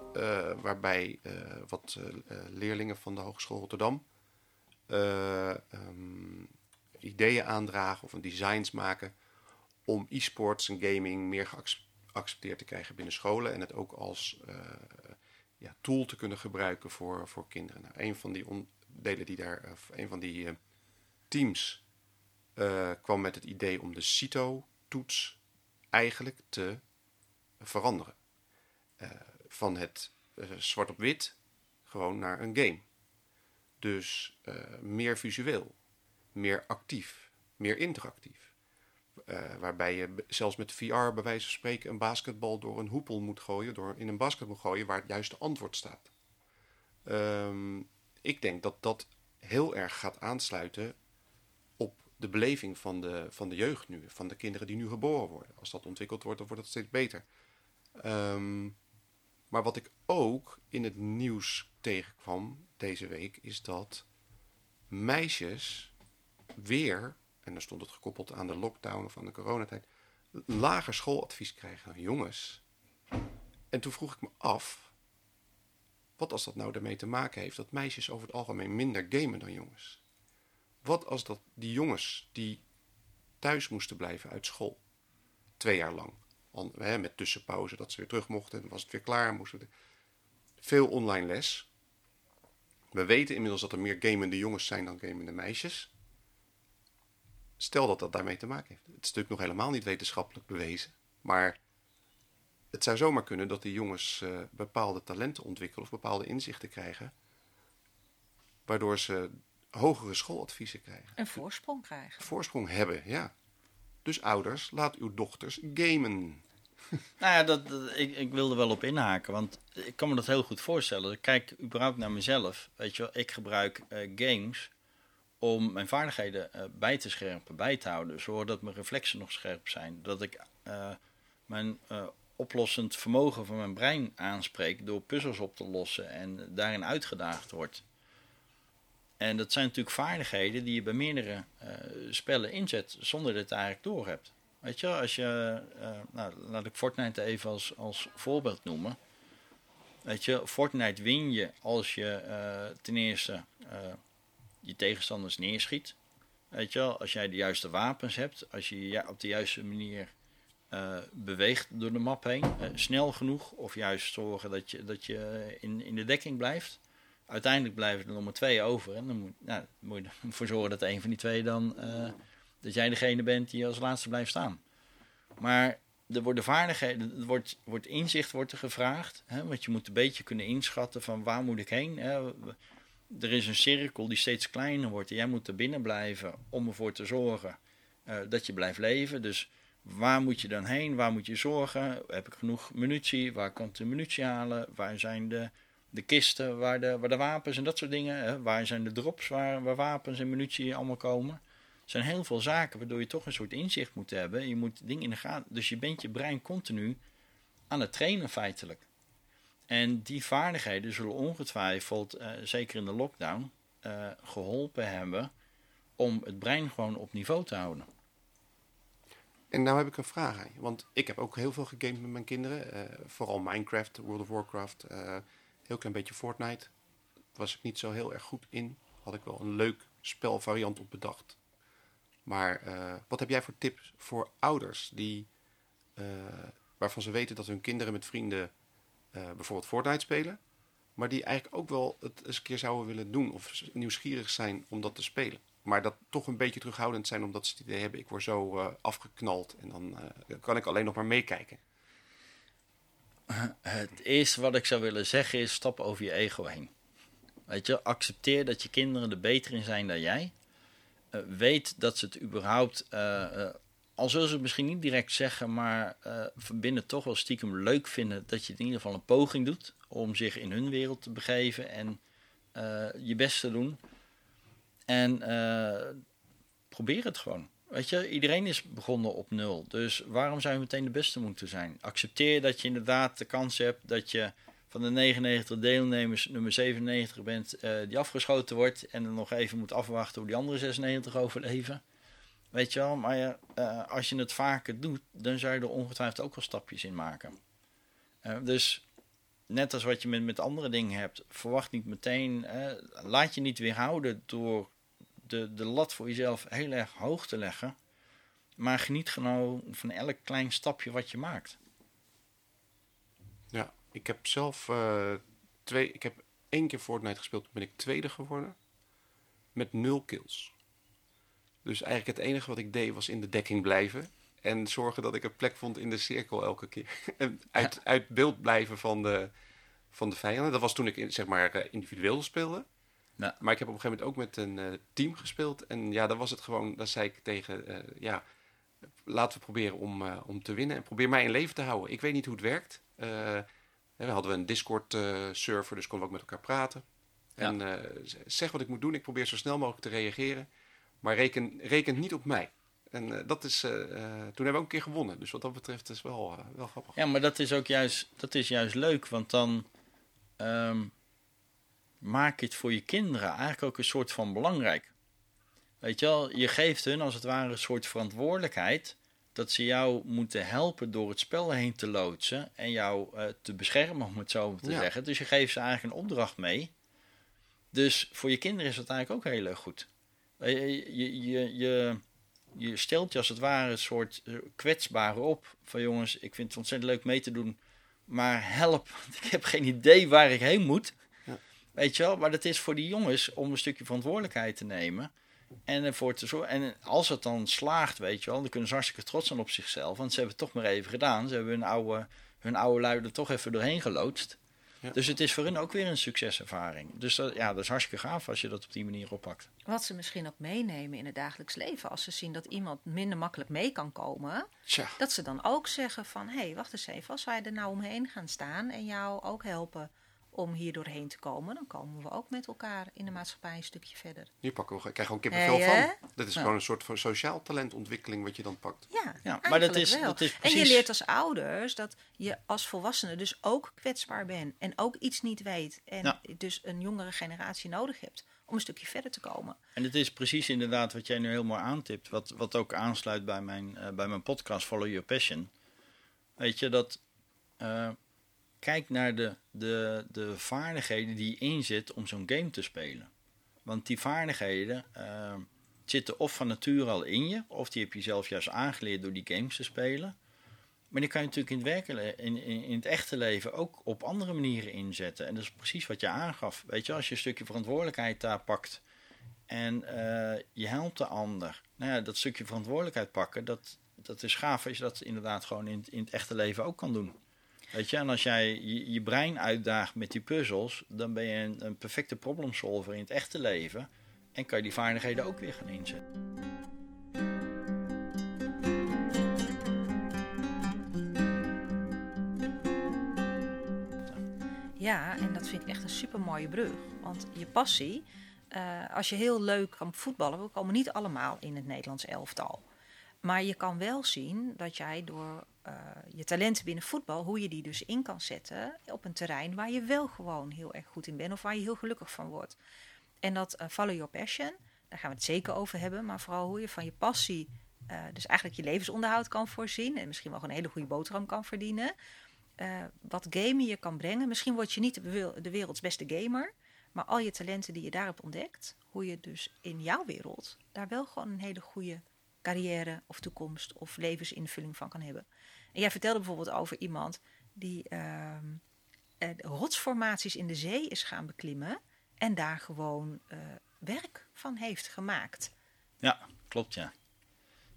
waarbij wat leerlingen van de Hogeschool Rotterdam eh, ehm, ideeën aandragen of een designs maken om e-sports en gaming meer geaccepteerd te krijgen binnen scholen en het ook als eh, ja, tool te kunnen gebruiken voor, voor kinderen. Nou, een van die onderdelen die daar, of een van die eh, teams eh, kwam met het idee om de CITO-toets eigenlijk te veranderen. Eh, van het eh, zwart op wit gewoon naar een game. Dus eh, meer visueel, meer actief, meer interactief. Eh, waarbij je zelfs met VR bij wijze van spreken een basketbal door een hoepel moet gooien, door in een basket moet gooien waar het juiste antwoord staat. Ehm, ik denk dat dat heel erg gaat aansluiten op de beleving van de, van de jeugd nu, van de kinderen die nu geboren worden. Als dat ontwikkeld wordt, dan wordt het steeds beter. Ehm, maar wat ik ook in het nieuws tegenkwam deze week, is dat meisjes weer, en dan stond het gekoppeld aan de lockdown of aan de coronatijd, lager schooladvies krijgen jongens. En toen vroeg ik me af, wat als dat nou ermee te maken heeft dat meisjes over het algemeen minder gamen dan jongens? Wat als dat die jongens die thuis moesten blijven uit school, twee jaar lang, met tussenpauze, dat ze weer terug mochten, dan was het weer klaar, moesten we veel online les. We weten inmiddels dat er meer gamende jongens zijn dan gamende meisjes. Stel dat dat daarmee te maken heeft. Het is natuurlijk nog helemaal niet wetenschappelijk bewezen, maar het zou zomaar kunnen dat die jongens eh, bepaalde talenten ontwikkelen of bepaalde inzichten krijgen, waardoor ze hogere schooladviezen krijgen Een voorsprong krijgen. voorsprong hebben, ja. Dus ouders, laat uw dochters gamen. Nou ja, dat, dat- ik, ik wilde wel op inhaken, want ik kan me dat heel goed voorstellen. Ik kijk überhaupt naar mezelf. Weet je wel, ik gebruik eh, games om mijn vaardigheden eh, bij te scherpen, bij te houden. Zodat mijn reflexen nog scherp zijn. Dat ik eh, mijn eh, oplossend vermogen van mijn brein aanspreek door puzzels op te lossen en daarin uitgedaagd wordt. En dat zijn natuurlijk vaardigheden die je bij meerdere spellen inzet zonder dat je het eigenlijk door hebt. Weet je, als je, nou, laat ik Fortnite even als, als voorbeeld noemen. Weet je, Fortnite win je als je ten eerste je tegenstanders neerschiet. Weet je wel, als jij de juiste wapens hebt, als je je op de juiste manier eh, beweegt door de map heen, eh, snel genoeg, of juist zorgen dat je, dat je in, in de dekking blijft. Uiteindelijk blijven er nog maar twee over. En dan moet, nou, moet je ervoor zorgen dat een van die twee dan, eh, dat jij degene bent die als laatste blijft staan. Maar er worden vaardigheden, er wordt, wordt inzicht wordt er gevraagd. Hè, want je moet een beetje kunnen inschatten van waar moet ik heen. Hè. Er is een cirkel die steeds kleiner wordt en jij moet er binnen blijven om ervoor te zorgen uh, dat je blijft leven. Dus waar moet je dan heen? Waar moet je zorgen? Heb ik genoeg munitie? Waar ik de munitie halen? Waar zijn de, de kisten waar de, waar de wapens en dat soort dingen? Hè? Waar zijn de drops waar, waar wapens en munitie allemaal komen? Er zijn heel veel zaken waardoor je toch een soort inzicht moet hebben. Je moet dingen in de gaten. Dus je bent je brein continu aan het trainen feitelijk. En die vaardigheden zullen ongetwijfeld, uh, zeker in de lockdown, uh, geholpen hebben om het brein gewoon op niveau te houden. En nou heb ik een vraag. Want ik heb ook heel veel gegamed met mijn kinderen. Uh, vooral Minecraft, World of Warcraft, heel klein beetje Fortnite. Was ik niet zo heel erg goed in. Had ik wel een leuk spelvariant op bedacht. Maar wat heb jij voor tips voor ouders die, waarvan ze weten dat hun kinderen met vrienden bijvoorbeeld Fortnite spelen. Maar die eigenlijk ook wel het eens een keer zouden willen doen. Of nieuwsgierig zijn om dat te spelen. Maar dat toch een beetje terughoudend zijn omdat ze het idee hebben. Ik word zo uh, afgeknald en dan uh, kan ik alleen nog maar meekijken. Het eerste wat ik zou willen zeggen is stap over je ego heen. Weet je, accepteer dat je kinderen er beter in zijn dan jij. weet dat ze het überhaupt al zullen ze het misschien niet direct zeggen, maar uh, van binnen toch wel stiekem leuk vinden dat je in ieder geval een poging doet om zich in hun wereld te begeven en uh, je best te doen. En uh, probeer het gewoon. Weet je, iedereen is begonnen op nul. Dus waarom zou je meteen de beste moeten zijn? Accepteer dat je inderdaad de kans hebt dat je van de 99 deelnemers nummer 97 bent die afgeschoten wordt en dan nog even moet afwachten hoe die andere 96 overleven. Weet je wel, maar uh, als je het vaker doet, dan zou je er ongetwijfeld ook wel stapjes in maken. Uh, dus net als wat je met, met andere dingen hebt, verwacht niet meteen, uh, laat je niet weerhouden door de, de lat voor jezelf heel erg hoog te leggen. Maar geniet gewoon van elk klein stapje wat je maakt. Ja, ik heb zelf twee, ik heb één keer Fortnite gespeeld, toen ben ik tweede geworden. Met nul kills. Dus eigenlijk het enige wat ik deed was in de dekking blijven. En zorgen dat ik een plek vond in de cirkel elke keer. en uit, uit beeld blijven van de, van de vijanden. Dat was toen ik zeg maar eh, individueel speelde. Ja. Maar ik heb op een gegeven moment ook met een uh, team gespeeld. En ja, dan was het gewoon, dan zei ik tegen, uh, ja, laten we proberen om, uh, om te winnen. En probeer mij in leven te houden. Ik weet niet hoe het werkt. we hadden een Discord server, dus konden we ook met elkaar praten. Ja. En zeg wat ik moet doen. Ik probeer zo snel mogelijk te reageren. Maar reken, reken niet op mij. En uh, dat is, uh, uh, toen hebben we ook een keer gewonnen. Dus wat dat betreft is wel, wel grappig. Ja, maar dat is ook juist, dat is juist leuk. Want dan um, maak je het voor je kinderen eigenlijk ook een soort van belangrijk. Weet je wel, je geeft hun als het ware een soort verantwoordelijkheid. Dat ze jou moeten helpen door het spel heen te loodsen. En jou te beschermen, om het zo te ja. zeggen. Dus je geeft ze eigenlijk een opdracht mee. Dus voor je kinderen is dat eigenlijk ook heel erg goed. Je, je, je, je stelt je als het ware een soort kwetsbare op. Van jongens, ik vind het ontzettend leuk mee te doen. Maar help, ik heb geen idee waar ik heen moet. Ja. Weet je wel, maar dat is voor die jongens om een stukje verantwoordelijkheid te nemen. En ervoor te zorgen. En als het dan slaagt, weet je wel, dan kunnen ze hartstikke trots zijn op zichzelf. Want ze hebben het toch maar even gedaan. Ze hebben hun oude, hun oude lui er toch even doorheen geloodst. Ja. Dus het is voor hen ook weer een succeservaring. Dus dat, ja, dat is hartstikke gaaf als je dat op die manier oppakt. Wat ze misschien ook meenemen in het dagelijks leven. Als ze zien dat iemand minder makkelijk mee kan komen. Tja. Dat ze dan ook zeggen van, hé, hey, wacht eens even. Als wij er nou omheen gaan staan en jou ook helpen om hier doorheen te komen, dan komen we ook met elkaar in de maatschappij een stukje verder. Hier pakken we, krijg gewoon kippenvel hey, van. Dat is gewoon een soort van sociaal talentontwikkeling wat je dan pakt. Ja, ja maar dat is, dat is precies... En je leert als ouders dat je als volwassene dus ook kwetsbaar bent en ook iets niet weet en ja. dus een jongere generatie nodig hebt om een stukje verder te komen. En het is precies inderdaad wat jij nu helemaal aantipt, wat, wat ook aansluit bij mijn, uh, bij mijn podcast Follow Your Passion. Weet je, dat... Uh, kijk naar de, de, de vaardigheden die inzit om zo'n game te spelen. Want die vaardigheden, uh, zitten of van nature al in je, of die heb je zelf juist aangeleerd door die games te spelen. Maar die kan je natuurlijk in het, werken, in, in, in het echte leven ook op andere manieren inzetten. En dat is precies wat je aangaf. Weet je, als je een stukje verantwoordelijkheid daar pakt en uh, je helpt de ander. Nou ja, dat stukje verantwoordelijkheid pakken, dat, dat is gaaf als je dat inderdaad gewoon in, in het echte leven ook kan doen. Weet je, en als jij je, brein uitdaagt met die puzzels, dan ben je een, een perfecte problemsolver in het echte leven. En kan je die vaardigheden ook weer gaan inzetten. Ja, en dat vind ik echt een super mooie brug. Want je passie, uh, als je heel leuk kan voetballen, we komen niet allemaal in het Nederlands elftal. Maar je kan wel zien dat jij door uh, je talenten binnen voetbal, hoe je die dus in kan zetten op een terrein waar je wel gewoon heel erg goed in bent of waar je heel gelukkig van wordt. En dat uh, follow your passion, daar gaan we het zeker over hebben, maar vooral hoe je van je passie, uh, dus eigenlijk je levensonderhoud kan voorzien en misschien wel een hele goede boterham kan verdienen. wat gamen je kan brengen. Misschien word je niet de werelds beste gamer, maar al je talenten die je daarop ontdekt, hoe je dus in jouw wereld daar wel gewoon een hele goede carrière of toekomst of levensinvulling van kan hebben. En jij vertelde bijvoorbeeld over iemand die uh, rotsformaties in de zee is gaan beklimmen en daar gewoon uh, werk van heeft gemaakt. Ja, klopt ja.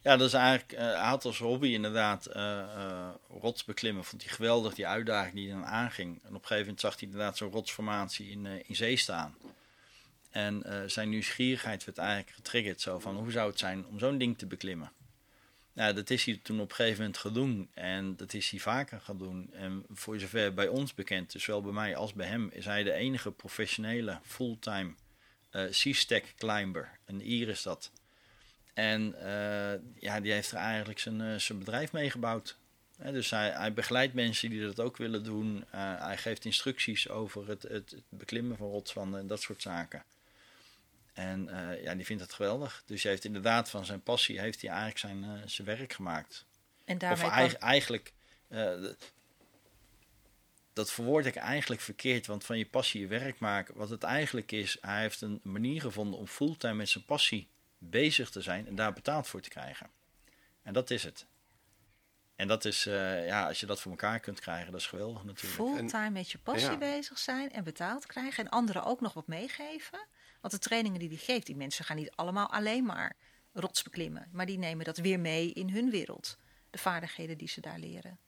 Ja, dat is eigenlijk, uh, had als hobby inderdaad uh, rots beklimmen. Vond hij geweldig, die uitdaging die hij dan aanging. En op een gegeven moment zag hij inderdaad zo'n rotsformatie in, in zee staan. En zijn nieuwsgierigheid werd eigenlijk getriggerd. Zo van, hoe zou het zijn om zo'n ding te beklimmen? Nou, dat is hij toen op een gegeven moment gaan doen. En dat is hij vaker gaan doen. En voor zover bij ons bekend, dus zowel bij mij als bij hem, is hij de enige professionele fulltime uh, sea-stack climber. Een Ier is dat. En uh, ja, die heeft er eigenlijk zijn, zijn bedrijf meegebouwd. dus hij, hij, begeleidt mensen die dat ook willen doen. hij geeft instructies over het, het, het beklimmen van rotswanden en dat soort zaken. En uh, ja, die vindt het geweldig. Dus hij heeft inderdaad van zijn passie heeft hij eigenlijk zijn, uh, zijn werk gemaakt. En daarmee of kan... eigenlijk, uh, dat verwoord ik eigenlijk verkeerd, want van je passie je werk maken, wat het eigenlijk is, hij heeft een manier gevonden om fulltime met zijn passie bezig te zijn en daar betaald voor te krijgen. En dat is het. En dat is, ja, als je dat voor elkaar kunt krijgen, dat is geweldig natuurlijk. Fulltime met je passie ja. bezig zijn en betaald krijgen en anderen ook nog wat meegeven. Want de trainingen die hij geeft, die mensen gaan niet allemaal alleen maar rots beklimmen. Maar die nemen dat weer mee in hun wereld. De vaardigheden die ze daar leren.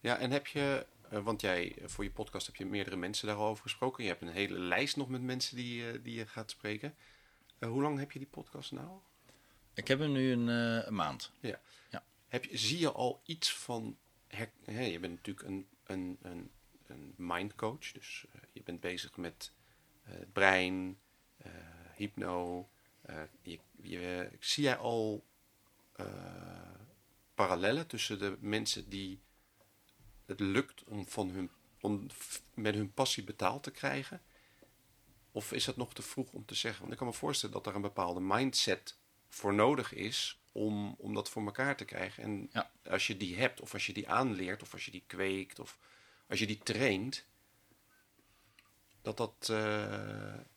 Ja, en heb je, want jij voor je podcast heb je meerdere mensen daarover gesproken. Je hebt een hele lijst nog met mensen die, die je gaat spreken. Uh, hoe lang heb je die podcast nou? Ik heb hem nu een, uh, een maand. Ja. ja. Heb je, zie je al iets van. Her, hè, je bent natuurlijk een, een, een, een mindcoach, dus uh, je bent bezig met het brein, hypno. Je, je, zie jij al parallellen tussen de mensen die het lukt om, van hun, om met hun passie betaald te krijgen? Of is het nog te vroeg om te zeggen? Want ik kan me voorstellen dat er een bepaalde mindset voor nodig is om, om dat voor elkaar te krijgen. En ja. als je die hebt, of als je die aanleert, of als je die kweekt, of als je die traint, dat dat. Uh,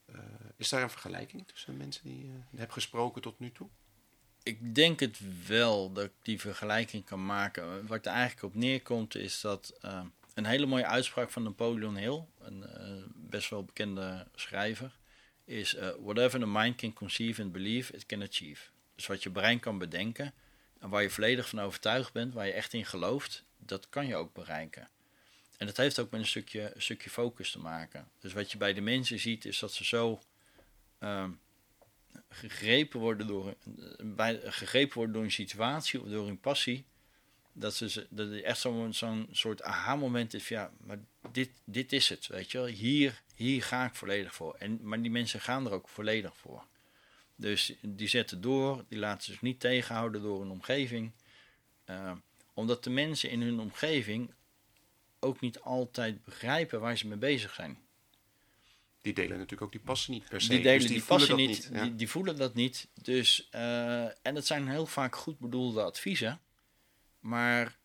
uh, is daar een vergelijking tussen mensen die je uh, hebt gesproken tot nu toe? Ik denk het wel dat ik die vergelijking kan maken. Wat er eigenlijk op neerkomt is dat een hele mooie uitspraak van Napoleon Hill, een best wel bekende schrijver, is whatever the mind can conceive and believe, it can achieve. Dus wat je brein kan bedenken en waar je volledig van overtuigd bent, waar je echt in gelooft, dat kan je ook bereiken. En dat heeft ook met een stukje, stukje focus te maken. Dus wat je bij de mensen ziet, is dat ze zo uh, gegrepen, worden door, bij, gegrepen worden door een situatie of door hun passie. Dat, ze, dat er echt zo'n zo'n soort aha-moment is van ja, maar dit, dit is het, weet je wel. Hier, hier ga ik volledig voor. En, maar die mensen gaan er ook volledig voor. Dus die zetten door, die laten zich niet tegenhouden door hun omgeving. Uh, omdat de mensen in hun omgeving ook niet altijd begrijpen waar ze mee bezig zijn. Die delen natuurlijk ook die passie niet per se. Die delen dus die, die passie voelen niet, dat niet, ja. die, die, voelen dat niet. Dus, uh, en dat zijn heel vaak goed bedoelde adviezen, maar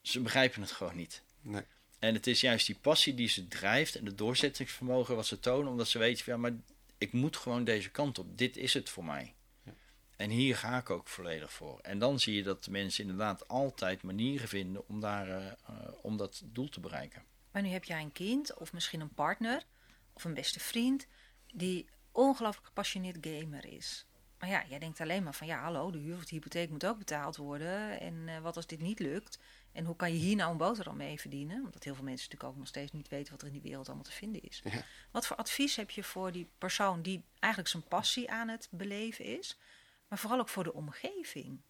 ze begrijpen het gewoon niet. Nee. En het is juist die passie die ze drijft en het doorzettingsvermogen wat ze tonen, omdat ze weten van ja, maar ik moet gewoon deze kant op. Dit is het voor mij. En hier ga ik ook volledig voor. En dan zie je dat de mensen inderdaad altijd manieren vinden om, daar, eh, eh, om dat doel te bereiken. Maar nu heb jij een kind of misschien een partner of een beste vriend die ongelooflijk gepassioneerd gamer is. Maar ja, jij denkt alleen maar van ja, hallo, de huur of de hypotheek moet ook betaald worden. En eh, wat als dit niet lukt? En hoe kan je hier nou een boterham mee verdienen? Omdat heel veel mensen natuurlijk ook nog steeds niet weten wat er in die wereld allemaal te vinden is. Ja. Wat voor advies heb je voor die persoon die eigenlijk zijn passie aan het beleven is, maar vooral ook voor de omgeving?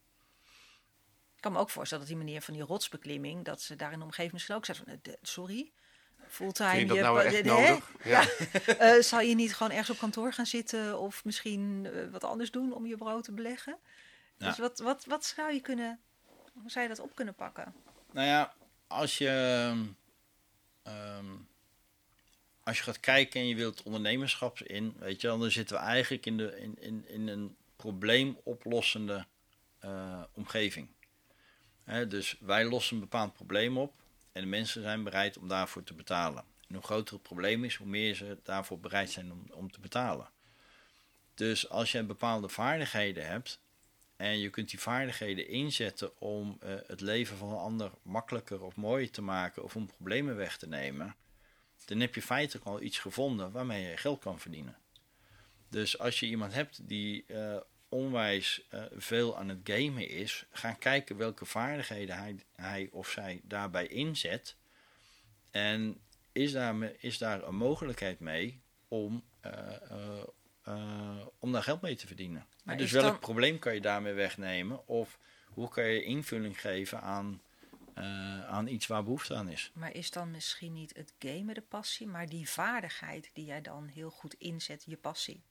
Ik kan me ook voorstellen dat die meneer van die rotsbeklimming, dat ze daar in de omgeving misschien ook zegt van, sorry, fulltime. Vind je dat je nou echt hè? nodig? Ja. Eh, zou je niet gewoon ergens op kantoor gaan zitten of misschien eh, wat anders doen om je brood te beleggen? Ja. Dus wat, wat, wat zou je kunnen, hoe zou je dat op kunnen pakken? Nou ja, als je, ehm, als je gaat kijken en je wilt ondernemerschap in, weet je dan zitten we eigenlijk in, de, in, in, in een probleemoplossende eh, omgeving. Dus wij lossen een bepaald probleem op en de mensen zijn bereid om daarvoor te betalen. En hoe groter het probleem is, hoe meer ze daarvoor bereid zijn om, om te betalen. Dus als je bepaalde vaardigheden hebt, en je kunt die vaardigheden inzetten om eh, het leven van een ander makkelijker of mooier te maken of om problemen weg te nemen. Dan heb je feitelijk al iets gevonden waarmee je geld kan verdienen. Dus als je iemand hebt die eh, onwijs eh, veel aan het gamen is, ga kijken welke vaardigheden hij, hij of zij daarbij inzet. En is daar, is daar een mogelijkheid mee om, eh, eh, om daar geld mee te verdienen? Maar dus welk dan- probleem kan je daarmee wegnemen? Of hoe kan je invulling geven aan, aan iets waar behoefte aan is? Maar is dan misschien niet het gamen de passie, maar die vaardigheid die jij dan heel goed inzet, je passie?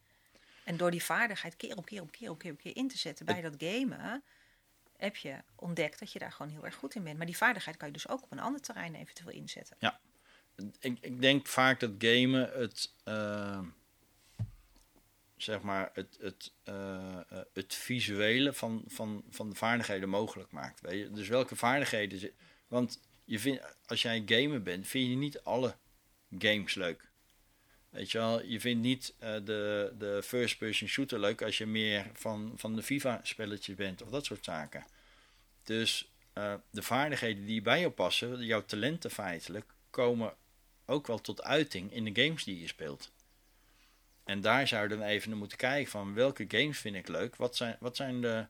En door die vaardigheid keer op keer op keer op keer op keer in te zetten bij dat gamen, heb je ontdekt dat je daar gewoon heel erg goed in bent. Maar die vaardigheid kan je dus ook op een ander terrein eventueel inzetten. Ik, ik denk vaak dat gamen het, eh, zeg maar, het, het, eh, eh, het visuele van, van, van de vaardigheden mogelijk maakt. Weet je? Dus welke vaardigheden. Want je vindt, als jij gamer bent, vind je niet alle games leuk. Weet je wel, je vindt niet eh, de, de first-person shooter leuk als je meer van, van de FIFA-spelletjes bent of dat soort zaken. Dus eh, de vaardigheden die bij jou passen, jouw talenten feitelijk, komen ook wel tot uiting in de games die je speelt. En daar zou je dan even naar moeten kijken van welke games vind ik leuk, wat zijn, wat zijn de,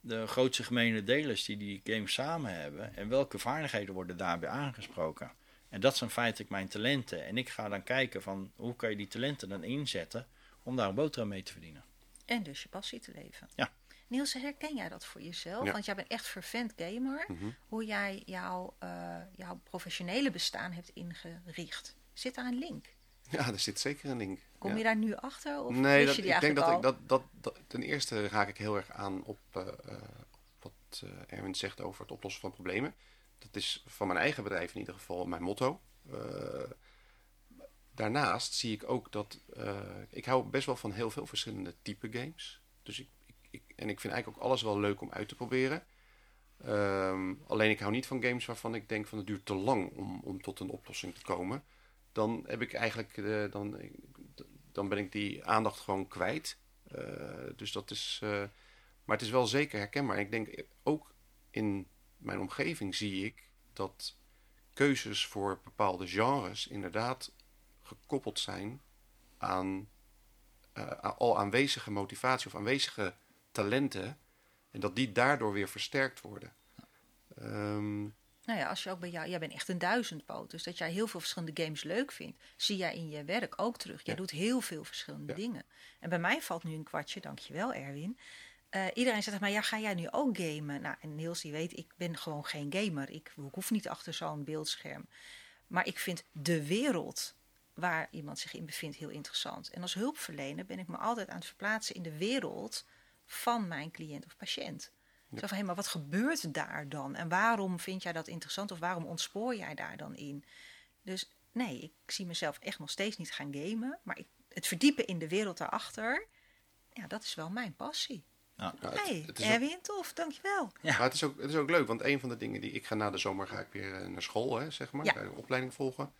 de grootste gemene delers die die games samen hebben en welke vaardigheden worden daarbij aangesproken. En dat zijn feitelijk mijn talenten. En ik ga dan kijken van hoe kan je die talenten dan inzetten om daar een boterham mee te verdienen. En dus je passie te leven. Ja. Niels, herken jij dat voor jezelf? Ja. Want jij bent echt vervent gamer. Mhm. Hoe jij jouw, eh, jouw professionele bestaan hebt ingericht. Zit daar een link? Ja, er zit zeker een link. Kom ja. je daar nu achter? Of nee, wist dat, je die ik denk eigenlijk dat, al? ik, dat, dat, dat ten eerste raak ik heel erg aan op eh, eh, wat eh, Erwin zegt over het oplossen van problemen. Dat is van mijn eigen bedrijf in ieder geval mijn motto. Eh, daarnaast zie ik ook dat eh, ik hou best wel van heel veel verschillende type games. Dus ik, ik, en ik vind eigenlijk ook alles wel leuk om uit te proberen. Ehm, alleen ik hou niet van games waarvan ik denk van het duurt te lang om, om tot een oplossing te komen. Dan heb ik eigenlijk eh, dan, dan ben ik die aandacht gewoon kwijt. Dus dat is. maar het is wel zeker herkenbaar. En ik denk ook in mijn omgeving zie ik dat keuzes voor bepaalde genres inderdaad gekoppeld zijn aan eh, al aanwezige motivatie of aanwezige talenten. En dat die daardoor weer versterkt worden. Ehm, Nou ja, als je ook bij jou, jij bent echt een duizendpoot. Dus dat jij heel veel verschillende games leuk vindt, zie jij in je werk ook terug. Jij Ja. doet heel veel verschillende Ja. dingen. En bij mij valt nu een kwartje, dankjewel Erwin. Eh, iedereen zegt, maar ja, ga jij nu ook gamen? Nou, en Niels die weet, ik ben gewoon geen gamer. Ik, ik hoef niet achter zo'n beeldscherm. Maar ik vind de wereld waar iemand zich in bevindt heel interessant. En als hulpverlener ben ik me altijd aan het verplaatsen in de wereld van mijn cliënt of patiënt. Zo van, hé, maar wat gebeurt daar dan? En waarom vind jij dat interessant? Of waarom ontspoor jij daar dan in? Dus nee, ik zie mezelf echt nog steeds niet gaan gamen. Maar ik, het verdiepen in de wereld daarachter, ja, dat is wel mijn passie. Ja. nou, het- Hé, het is ook- Erwin, tof, dankjewel. Ja. Maar het is, ook, het is ook leuk, want een van de dingen die ik ga na de zomer ga ik weer eh, naar school, hè, zeg maar, Ja. ga ik een opleiding volgen.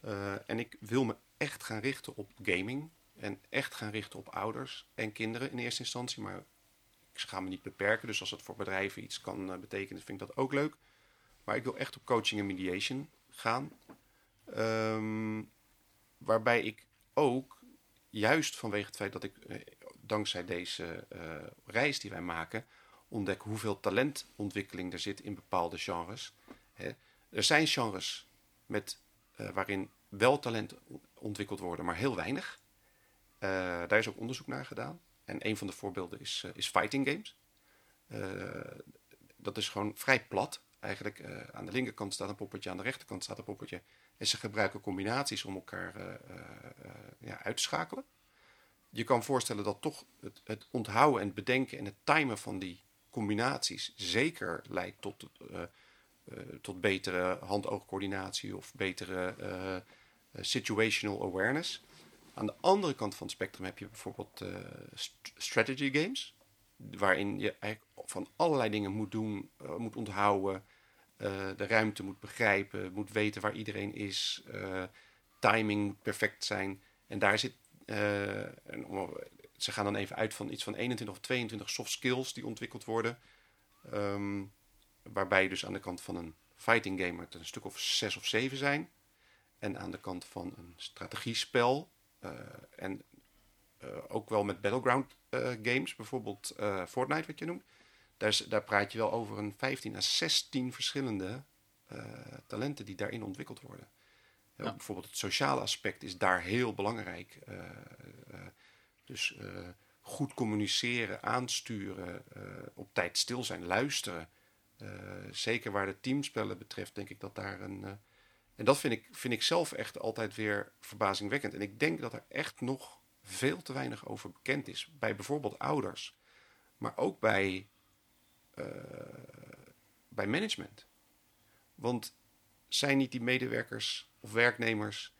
Eh, en ik wil me echt gaan richten op gaming En echt gaan richten op ouders en kinderen in eerste instantie. Maar ik ga me niet beperken. Dus als het voor bedrijven iets kan uh, betekenen, vind ik dat ook leuk. Maar ik wil echt op coaching en mediation gaan. Um, waarbij ik ook, juist vanwege het feit dat ik eh, dankzij deze uh, reis die wij maken, ontdek hoeveel talentontwikkeling er zit in bepaalde genres. Hè. Er zijn genres met, uh, waarin wel talent ontwikkeld worden, maar heel weinig. daar is ook onderzoek naar gedaan. En een van de voorbeelden is, is fighting games. dat is gewoon vrij plat. Eigenlijk aan de linkerkant staat een poppetje, aan de rechterkant staat een poppetje. En ze gebruiken combinaties om elkaar uit te schakelen. Je kan voorstellen dat toch het, het, onthouden en het bedenken en het timen van die combinaties zeker leidt tot, uh, tot betere hand-oogcoördinatie of betere situational awareness. Aan de andere kant van het spectrum heb je bijvoorbeeld st strategy games, waarin je eigenlijk van allerlei dingen moet doen, moet onthouden, de ruimte moet begrijpen, moet weten waar iedereen is. Timing moet perfect zijn. En daar zit. Uh, ze gaan dan even uit van iets van 21 of 22 soft skills die ontwikkeld worden. Um, waarbij dus aan de kant van een fighting gamer het een stuk of 6 of 7 zijn. En aan de kant van een strategiespel. en ook wel met battleground games, bijvoorbeeld Fortnite, wat je noemt daar, daar praat je wel over een 15 à 16 verschillende uh, talenten die daarin ontwikkeld worden. Ja. Bijvoorbeeld het sociale aspect is daar heel belangrijk. Uh, uh, dus goed communiceren, aansturen, op tijd stil zijn, luisteren. zeker waar de teamspellen betreft, denk ik dat daar een. en dat vind ik, vind ik zelf echt altijd weer verbazingwekkend. En ik denk dat er echt nog veel te weinig over bekend is. Bij bijvoorbeeld ouders, maar ook bij eh, bij management. Want zijn niet die medewerkers of werknemers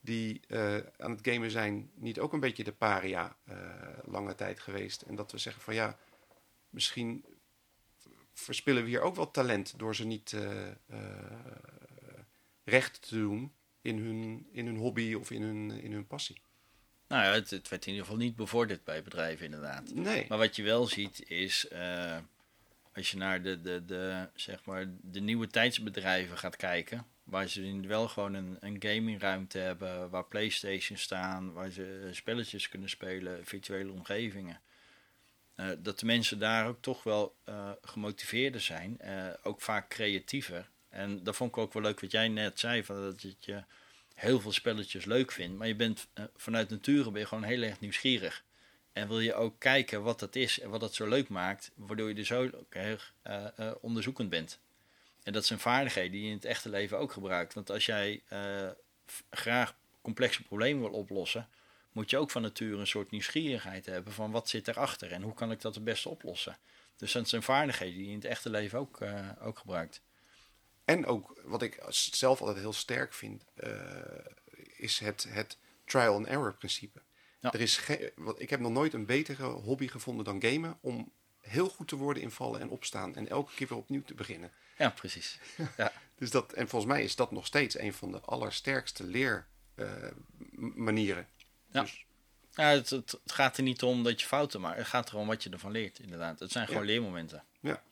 die uh, aan het gamen zijn, niet ook een beetje de paria uh, lange tijd geweest? En dat we zeggen van ja, misschien verspillen we hier ook wel talent door ze niet uh, recht te doen in hun, in hun hobby of in hun, in hun passie. Nou ja, het, het, werd in ieder geval niet bevorderd bij bedrijven inderdaad. Nee. Maar wat je wel ziet is als je naar de, de, de, zeg maar, de nieuwe tijdsbedrijven gaat kijken, waar ze wel gewoon een, een gamingruimte hebben, waar Playstation staan, waar ze spelletjes kunnen spelen, virtuele omgevingen. Uh, dat de mensen daar ook toch wel uh, gemotiveerder zijn, uh, ook vaak creatiever. En dat vond ik ook wel leuk wat jij net zei, van dat je heel veel spelletjes leuk vindt, maar je bent vanuit nature ben je gewoon heel erg nieuwsgierig. En wil je ook kijken wat dat is en wat dat zo leuk maakt, waardoor je dus ook uh, onderzoekend bent. En dat zijn vaardigheden die je in het echte leven ook gebruikt. Want als jij uh, graag complexe problemen wil oplossen, moet je ook van nature een soort nieuwsgierigheid hebben van wat zit erachter en hoe kan ik dat het beste oplossen. Dus dat zijn vaardigheden die je in het echte leven ook, ook gebruikt. En ook wat ik zelf altijd heel sterk vind, is het, het trial and error principe. Er is ik heb nog nooit een betere hobby gevonden dan gamen om heel goed te worden in vallen en opstaan en elke keer weer opnieuw te beginnen. Ja, precies. Ja. dus dat, en volgens mij is dat nog steeds een van de allersterkste leermanieren. Uh, ja. Dus, ja, het, het, gaat er niet om dat je fouten maakt. Het gaat erom wat je ervan leert, inderdaad. Het zijn gewoon leermomenten. Ja.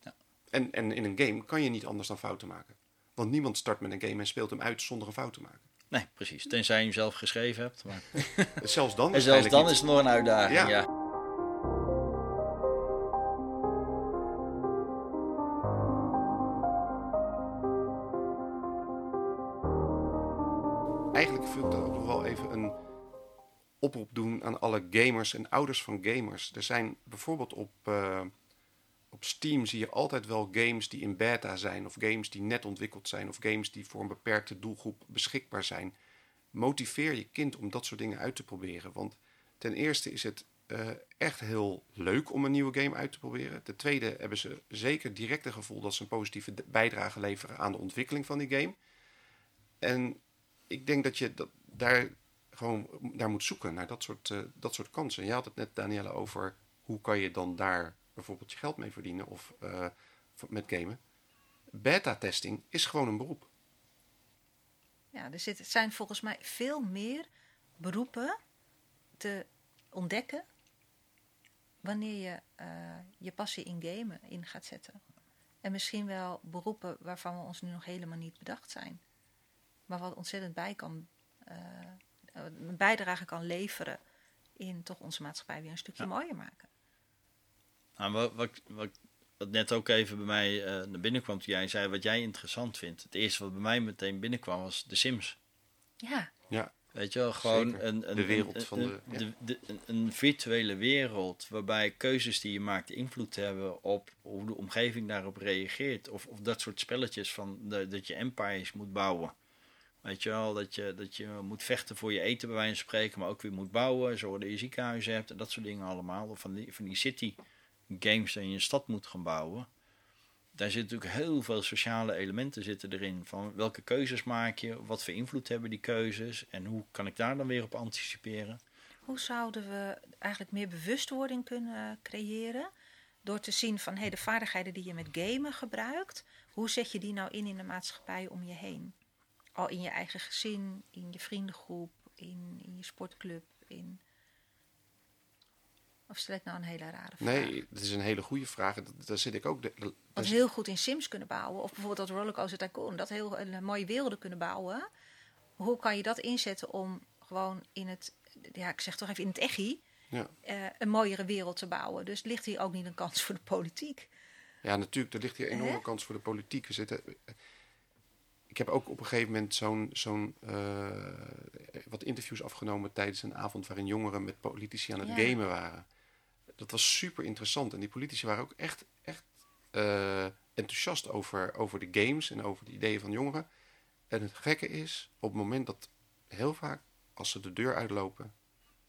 ja. En, en in een game kan je niet anders dan fouten maken. Want niemand start met een game en speelt hem uit zonder een fout te maken. Nee, precies. Tenzij je hem zelf geschreven hebt. Maar... zelfs dan, en zelfs dan is het nog een uitdaging. Ja. ja. Alle gamers en ouders van gamers. Er zijn bijvoorbeeld op, uh, op Steam zie je altijd wel games die in beta zijn, of games die net ontwikkeld zijn, of games die voor een beperkte doelgroep beschikbaar zijn. Motiveer je kind om dat soort dingen uit te proberen. Want ten eerste is het uh, echt heel leuk om een nieuwe game uit te proberen. Ten tweede hebben ze zeker direct het gevoel dat ze een positieve bijdrage leveren aan de ontwikkeling van die game. En ik denk dat je dat, daar gewoon naar moet zoeken, naar dat soort, uh, dat soort kansen. Je had het net, Danielle, over hoe kan je dan daar bijvoorbeeld je geld mee verdienen of uh, met gamen. Beta-testing is gewoon een beroep. Ja, er zit, zijn volgens mij veel meer beroepen te ontdekken wanneer je eh, je passie in gamen in gaat zetten. En misschien wel beroepen waarvan we ons nu nog helemaal niet bedacht zijn. Maar wat ontzettend bij kan, eh, een bijdrage kan leveren in toch onze maatschappij weer een stukje Ja. mooier maken. Nou, wat, wat, wat, wat net ook even bij mij eh, naar binnen kwam toen jij zei wat jij interessant vindt. Het eerste wat bij mij meteen binnenkwam was de Sims. Ja, Ja, Weet je wel, gewoon Zeker. een, een, De wereld een- van de- de- de- een- een virtuele wereld waarbij keuzes die je maakt invloed hebben op hoe de omgeving daarop reageert. Of, of dat soort spelletjes van de, dat je empires moet bouwen. Weet je wel, dat je, dat je moet vechten voor je eten bij wijze van spreken, maar ook weer moet bouwen, zorgen dat je ziekenhuizen hebt en dat soort dingen allemaal. Of van die, van die city games dat je een stad moet gaan bouwen. Daar zitten natuurlijk heel veel sociale elementen zitten erin. Van welke keuzes maak je, wat voor invloed hebben die keuzes en hoe kan ik daar dan weer op anticiperen. hoe zouden we eigenlijk meer bewustwording kunnen creëren? Door te zien van hey, de vaardigheden die je met gamen gebruikt, hoe zet je die nou in in de maatschappij om je heen? Al in je eigen gezin, in je vriendengroep, in, in je sportclub, in. Of stel ik nou een hele rare vraag? nee, dat is een hele goede vraag. Daar zit ik ook. de- Want is- heel goed in Sims kunnen bouwen. Of bijvoorbeeld dat Rollercoaster Tycoon. Dat heel een mooie werelden kunnen bouwen. Hoe kan je dat inzetten om gewoon in het... Ja, ik zeg toch even in het echi. Ja. eh, een mooiere wereld te bouwen. Dus ligt hier ook niet een kans voor de politiek. Ja, natuurlijk, er ligt hier een enorme kans voor de politiek. We zitten, ik heb ook op een gegeven moment zo'n, zo'n eh, wat interviews afgenomen tijdens een avond waarin jongeren met politici aan het Ja. gamen waren. Dat was super interessant. En die politici waren ook echt, echt eh, enthousiast over, over de games en over de ideeën van jongeren. En het gekke is, op het moment dat heel vaak, als ze de deur uitlopen,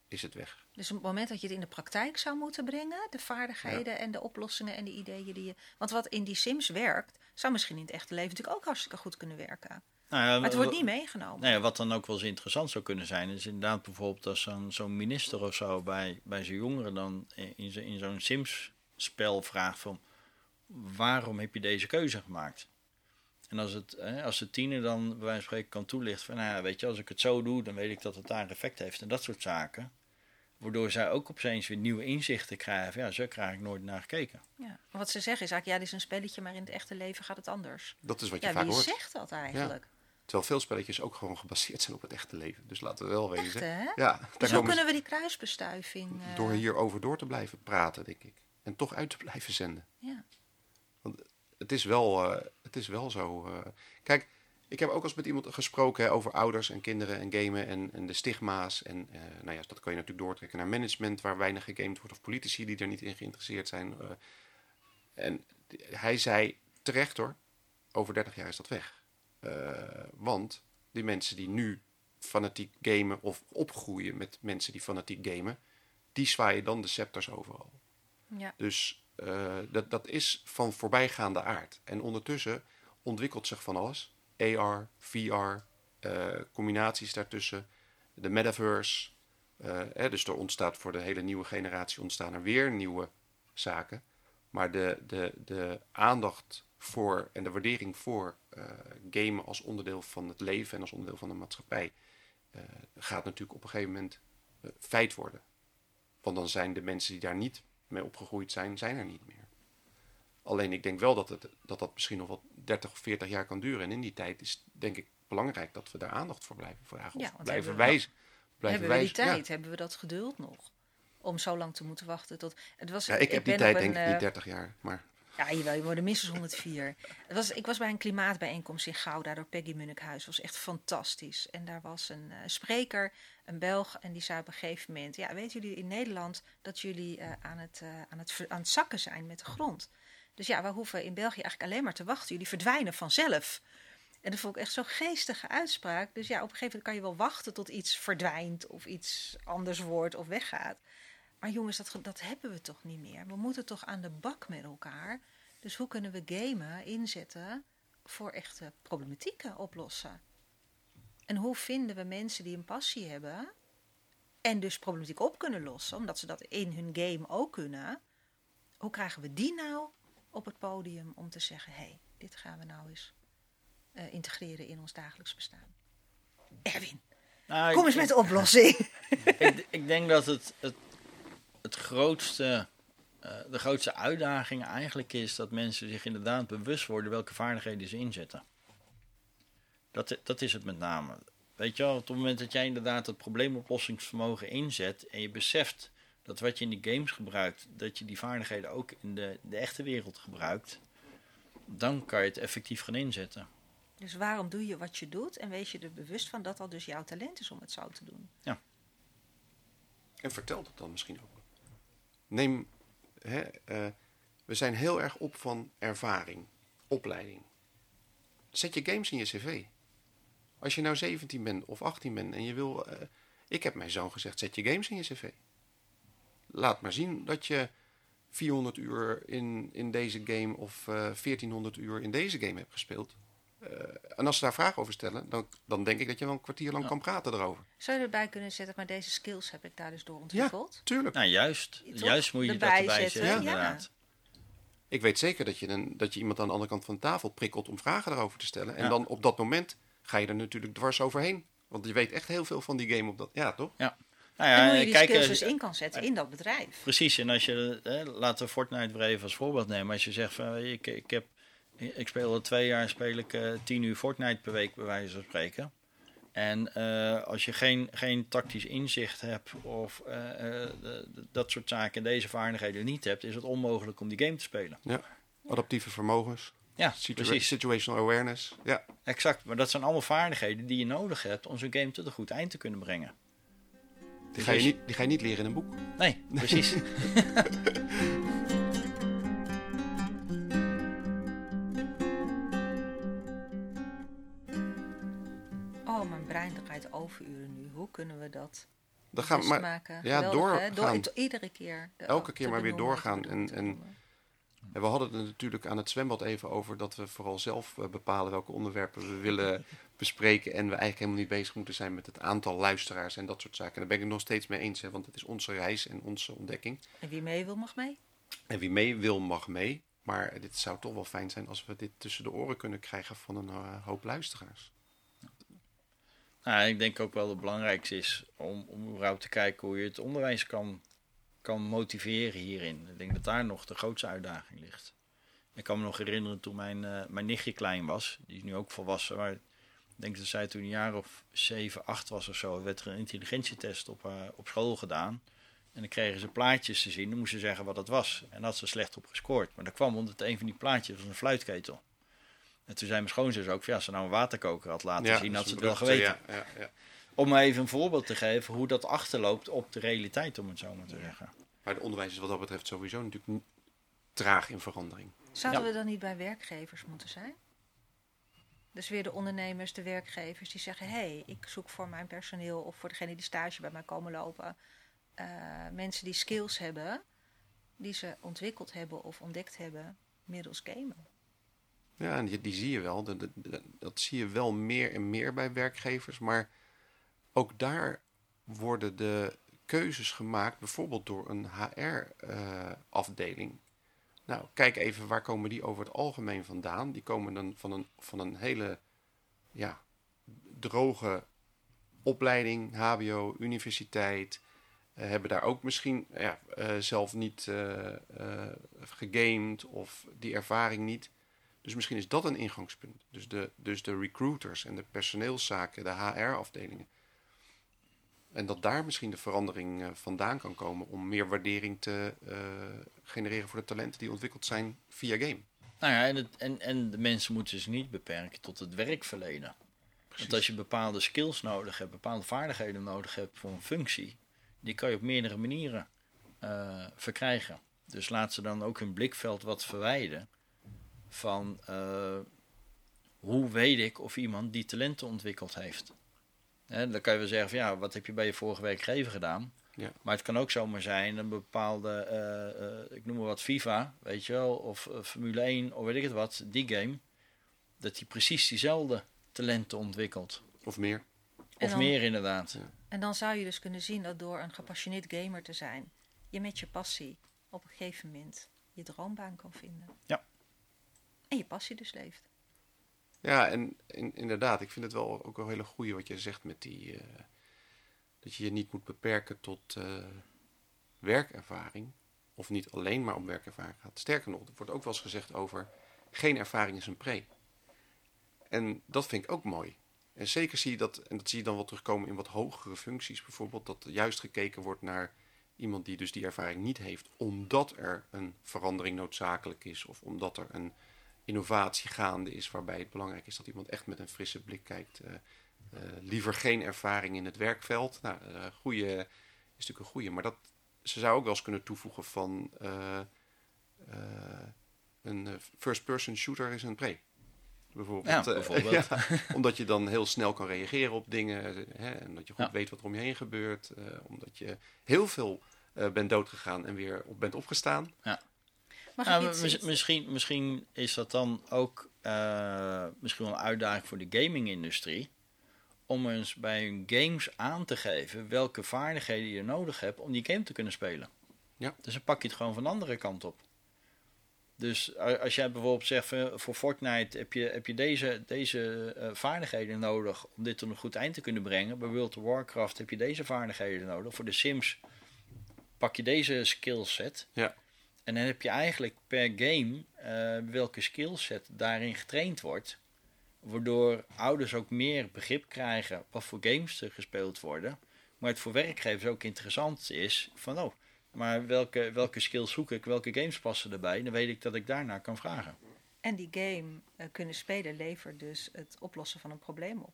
is het weg. Dus op het moment dat je het in de praktijk zou moeten brengen, de vaardigheden en de oplossingen en de ideeën die je. Want wat in die Sims werkt, zou misschien in het echte leven natuurlijk ook hartstikke goed kunnen werken. Nou ja, Maar het wordt niet meegenomen. Nou ja, wat dan ook wel eens interessant zou kunnen zijn, is inderdaad bijvoorbeeld als zo'n zo'n minister of zo bij, bij zijn jongeren dan in, zo- in zo'n Sims-spel vraagt van waarom heb je deze keuze gemaakt? En als, het, hè, als de tiener dan bij wijze van spreken kan toelichten van, nou ja, weet je, als ik het zo doe, dan weet ik dat het daar effect heeft en dat soort zaken. Waardoor zij ook opeens weer nieuwe inzichten krijgen. Ja, zo krijg ik nooit naar gekeken. Ja. Wat ze zeggen is eigenlijk, ja, dit is een spelletje, maar in het echte leven gaat het anders. Dat is wat je Ja, vaak wie hoort. zegt dat eigenlijk? Terwijl veel spelletjes ook gewoon gebaseerd zijn op het echte leven. Dus laten we wel Echt, wezen. hè? Ja, daar Dus hoe kunnen we die kruisbestuiving... eh, Door hierover door te blijven praten, denk ik. En toch uit te blijven zenden. Ja. Het is wel, eh, het is wel zo. eh. Kijk, ik heb ook eens met iemand gesproken hè, over ouders en kinderen en gamen en, en de stigma's. En eh, nou ja, dat kan je natuurlijk doortrekken naar management waar weinig gegamed wordt. Of politici die er niet in geïnteresseerd zijn. eh. en hij zei terecht hoor, over 30 jaar is dat weg. Eh, want die mensen die nu fanatiek gamen of opgroeien met mensen die fanatiek gamen, die zwaaien dan de scepters overal. ja. Dus dat, dat is van voorbijgaande aard. En ondertussen ontwikkelt zich van alles. AR, VR, eh, combinaties daartussen, de metaverse. eh, dus er ontstaat voor de hele nieuwe generatie ontstaan er weer nieuwe zaken. Maar de, de, de aandacht voor en de waardering voor eh, gamen als onderdeel van het leven en als onderdeel van de maatschappij gaat natuurlijk op een gegeven moment feit worden. Want dan zijn de mensen die daar niet mee opgegroeid zijn, zijn er niet meer. Alleen ik denk wel dat, het, dat dat misschien nog wel 30 of 40 jaar kan duren. En in die tijd is denk ik belangrijk dat we daar aandacht voor blijven vragen. Ja, blijven hebben wijzen. Blijven hebben we die wijzen. tijd? Hebben we dat geduld nog? Om zo lang te moeten wachten tot... Het was, Ja, ik heb die tijd een, denk ik niet eh, 30 jaar. Maar Ja, jawel, je wordt minstens 104. Het was, ik was bij een klimaatbijeenkomst in Gouda door Peggy Munnikhuis. Was echt fantastisch. En daar was een eh, spreker, een Belg, en die zei op een gegeven moment... Ja, weten jullie in Nederland dat jullie eh, aan, het, aan, het, aan het zakken zijn met de grond? Dus ja, we hoeven in België eigenlijk alleen maar te wachten. Jullie verdwijnen vanzelf. En dat vond ik echt zo'n geestige uitspraak. Dus ja, op een gegeven moment kan je wel wachten tot iets verdwijnt... of iets anders wordt of weggaat. Maar jongens, dat, dat hebben we toch niet meer. We moeten toch aan de bak met elkaar. Dus hoe kunnen we gamen inzetten voor echte problematieken oplossen? En hoe vinden we mensen die een passie hebben en dus problematiek op kunnen lossen, omdat ze dat in hun game ook kunnen? Hoe krijgen we die nou op het podium om te zeggen: hé, hey, dit gaan we nou eens eh, integreren in ons dagelijks bestaan? Erwin, Nou, kom ik- eens met de oplossing. ik, ik denk dat het, het, het grootste, eh, de grootste uitdaging eigenlijk is dat mensen zich inderdaad bewust worden welke vaardigheden ze inzetten. Dat, dat is het met name. Weet je wel, op het moment dat jij inderdaad het probleemoplossingsvermogen inzet en je beseft dat wat je in die games gebruikt, dat je die vaardigheden ook in de, de echte wereld gebruikt, dan kan je het effectief gaan inzetten. Dus waarom doe je wat je doet en wees je er bewust van dat dat dus jouw talent is om het zo te doen? En vertel dat dan misschien ook. Neem, hè, eh, we zijn heel erg op van ervaring, opleiding. Zet je games in je cv. Als je nou 17 bent of 18 bent en je wil... eh, ik heb mijn zoon gezegd, zet je games in je cv. Laat maar zien dat je 400 uur in, in deze game of eh 1400 uur in deze game hebt gespeeld. Eh, en als ze daar vragen over stellen, dan, dan denk ik dat je wel een kwartier lang Ja. kan praten erover. Zou je erbij kunnen zetten, maar deze skills heb ik daar dus door ontwikkeld? Tuurlijk. Nou, juist. Toch? Juist moet je Erbij dat erbij zetten, zetten, ja. inderdaad. Ik weet zeker dat je, een, dat je iemand aan de andere kant van de tafel prikkelt om vragen daarover te stellen. En Ja. dan op dat moment ga je er natuurlijk dwars overheen. Want je weet echt heel veel van die game op dat. Ja, toch? Nou en ja, hoe je die kijk, skills eh, dus in kan zetten in dat bedrijf. Precies, en als je, eh, laten we Fortnite weer even als voorbeeld nemen. Als je zegt van, eh, ik, ik, heb, ik speel al twee jaar, speel ik eh, tien uur Fortnite per week, bij wijze van spreken. En eh, als je geen, geen tactisch inzicht hebt of eh, eh, de- de- dat soort zaken, deze vaardigheden niet hebt, is het onmogelijk om die game te spelen. Adaptieve vermogens, Ja, situa- precies. situational awareness. Ja, Exact, maar dat zijn allemaal vaardigheden die je nodig hebt om zo'n game tot een goed eind te kunnen brengen. Die ga, je niet, die ga je niet leren in een boek. Nee, precies. Oh, mijn brein draait overuren nu. Hoe kunnen we dat Dan gaan we bewust maar maken? ja, Geweldig, doorgaan. Door, iedere keer. de- Elke keer maar weer doorgaan en- en-. En we hadden het natuurlijk aan het zwembad even over dat we vooral zelf eh, bepalen welke onderwerpen we willen bespreken. En we eigenlijk helemaal niet bezig moeten zijn met het aantal luisteraars en dat soort zaken. En daar ben ik het nog steeds mee eens, hè, want het is onze reis en onze ontdekking. En wie mee wil, mag mee. En wie mee wil, mag mee. Maar dit zou toch wel fijn zijn als we dit tussen de oren kunnen krijgen van een eh, hoop luisteraars. Nou, ik denk ook wel dat het belangrijkste is om, om überhaupt te kijken hoe je het onderwijs kan, kan motiveren hierin. Ik denk dat daar nog de grootste uitdaging ligt. Ik kan me nog herinneren toen mijn, eh, mijn nichtje klein was, die is nu ook volwassen, maar ik denk dat zij toen een jaar of 7, 8 was of zo, werd er een intelligentietest op, eh, op school gedaan. En dan kregen ze plaatjes te zien, dan moesten ze zeggen wat het was. En had ze slecht op gescoord. Maar dat kwam omdat een van die plaatjes was een fluitketel. En toen zei mijn schoonzus ook, ja, als ze nou een waterkoker had laten zien, dat had ze het wel geweten. Ja, ja, ja. Om maar even een voorbeeld te geven hoe dat achterloopt op de realiteit, om het zo maar te zeggen. Maar het onderwijs is wat dat betreft sowieso natuurlijk traag in verandering. Zouden Ja. we dan niet bij werkgevers moeten zijn? Dus weer de ondernemers, de werkgevers die zeggen: hé, hey, ik zoek voor mijn personeel of voor degene die stage bij mij komen lopen, eh, mensen die skills hebben, die ze ontwikkeld hebben of ontdekt hebben middels gamen. Ja, en die, zie je wel. Dat, dat, dat zie je wel meer en meer bij werkgevers. Maar ook daar worden de keuzes gemaakt, bijvoorbeeld door een HR-afdeling. Nou, kijk even waar komen die over het algemeen vandaan. Die komen dan van een, van een hele ja, droge opleiding, HBO, universiteit. eh, hebben daar ook misschien ja, eh, zelf niet eh, gegamed of die ervaring niet. Dus misschien is dat een ingangspunt. Dus de, dus de recruiters en de personeelszaken, de HR-afdelingen. En dat daar misschien de verandering eh, vandaan kan komen om meer waardering te eh, genereren voor de talenten die ontwikkeld zijn via game. Nou ja, en, het, en, en de mensen moeten zich niet beperken tot het werkverlenen. Want als je bepaalde skills nodig hebt, bepaalde vaardigheden nodig hebt voor een functie, die kan je op meerdere manieren eh, verkrijgen. Dus laat ze dan ook hun blikveld wat verwijden van hoe weet ik of iemand die talenten ontwikkeld heeft. Hè, dan kan je wel zeggen van ja, wat heb je bij je vorige werkgever gedaan? Ja. Maar het kan ook zomaar zijn een bepaalde, eh, eh, ik noem maar wat FIFA, weet je wel, of eh, Formule 1 of weet ik het wat, die game, dat die precies diezelfde talenten ontwikkelt. Of meer. Of dan- meer inderdaad. Ja. En dan zou je dus kunnen zien dat door een gepassioneerd gamer te zijn, je met je passie op een gegeven moment je droombaan kan vinden. Ja. En je passie dus leeft. Ja, en in- inderdaad, ik vind het wel ook een hele goeie wat je zegt met die, eh, dat je je niet moet beperken tot eh, werkervaring. Of niet alleen maar om werkervaring gaat. Sterker nog, er wordt ook wel eens gezegd over geen ervaring is een pre. En dat vind ik ook mooi. En zeker zie je dat, en dat zie je dan wel terugkomen in wat hogere functies bijvoorbeeld, dat juist gekeken wordt naar iemand die dus die ervaring niet heeft, omdat er een verandering noodzakelijk is of omdat er een innovatie gaande is waarbij het belangrijk is dat iemand echt met een frisse blik kijkt. Uh, liever geen ervaring in het werkveld. Nou, uh, goede is natuurlijk een goede, maar dat, ze zou ook wel eens kunnen toevoegen van een first-person shooter is een pre. Bijvoorbeeld. Ja, bijvoorbeeld. ja, omdat je dan heel snel kan reageren op dingen. Hè, en dat je goed ja. weet wat er om je heen gebeurt. omdat je heel veel bent doodgegaan en weer op bent opgestaan. Ja. Nou, mis, misschien, misschien is dat dan ook uh, misschien wel een uitdaging voor de gaming-industrie. Om eens bij hun games aan te geven welke vaardigheden je nodig hebt om die game te kunnen spelen. Ja. Dus dan pak je het gewoon van de andere kant op. Dus als jij bijvoorbeeld zegt voor Fortnite heb je, heb je deze, deze uh, vaardigheden nodig om dit tot een goed eind te kunnen brengen. Bij World of Warcraft heb je deze vaardigheden nodig. Voor de Sims pak je deze skillset. Ja. En dan heb je eigenlijk per game uh, welke skillset daarin getraind wordt. Waardoor ouders ook meer begrip krijgen wat voor games er gespeeld worden. Maar het voor werkgevers ook interessant is van oh, maar welke, welke skills zoek ik, welke games passen erbij. Dan weet ik dat ik daarna kan vragen. En die game uh, kunnen spelen levert dus het oplossen van een probleem op.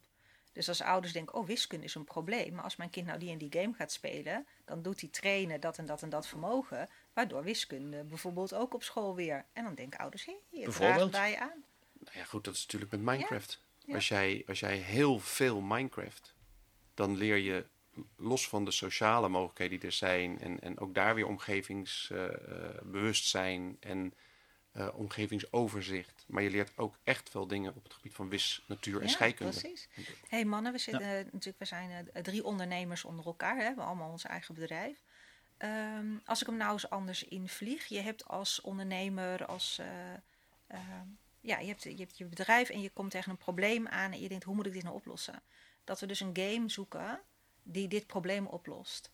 Dus als ouders denken, oh wiskunde is een probleem. Maar als mijn kind nou die en die game gaat spelen, dan doet hij trainen dat en dat en dat vermogen. Waardoor wiskunde bijvoorbeeld ook op school weer. En dan denken ouders, hé, je draagt daar je aan. Nou ja, goed, dat is natuurlijk met Minecraft. Ja. Ja. Als, jij, als jij heel veel Minecraft, dan leer je los van de sociale mogelijkheden die er zijn. En, en ook daar weer omgevingsbewustzijn uh, en uh, omgevingsoverzicht. Maar je leert ook echt veel dingen op het gebied van wis, natuur en ja, scheikunde. precies. Hé hey mannen, we, zitten, ja. natuurlijk, we zijn uh, drie ondernemers onder elkaar. Hè? We hebben allemaal ons eigen bedrijf. Um, als ik hem nou eens anders invlieg. Je hebt als ondernemer, als, uh, ja, je hebt, je bedrijf en je komt tegen een probleem aan. En je denkt, hoe moet ik dit nou oplossen? Dat we dus een game zoeken die dit probleem oplost.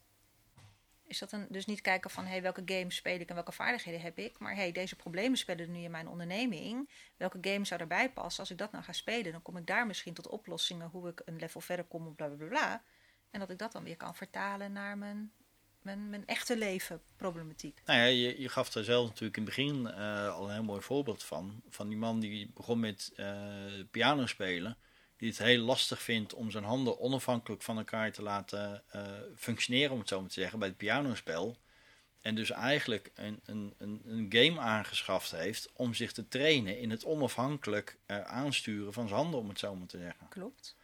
Is dat een, dus niet kijken van hey, welke games speel ik en welke vaardigheden heb ik. Maar hey, deze problemen spelen nu in mijn onderneming. Welke game zou erbij passen? Als ik dat nou ga spelen, dan kom ik daar misschien tot oplossingen hoe ik een level verder kom, bla bla bla. En dat ik dat dan weer kan vertalen naar mijn, mijn, mijn echte leven problematiek. Nou ja, je, je gaf daar zelf natuurlijk in het begin uh, al een heel mooi voorbeeld van. Van die man die begon met uh, piano spelen die het heel lastig vindt om zijn handen onafhankelijk van elkaar te laten uh, functioneren, om het zo maar te zeggen, bij het pianospel. En dus eigenlijk een, een, een, game aangeschaft heeft om zich te trainen in het onafhankelijk aansturen van zijn handen, om het zo maar te zeggen. Klopt.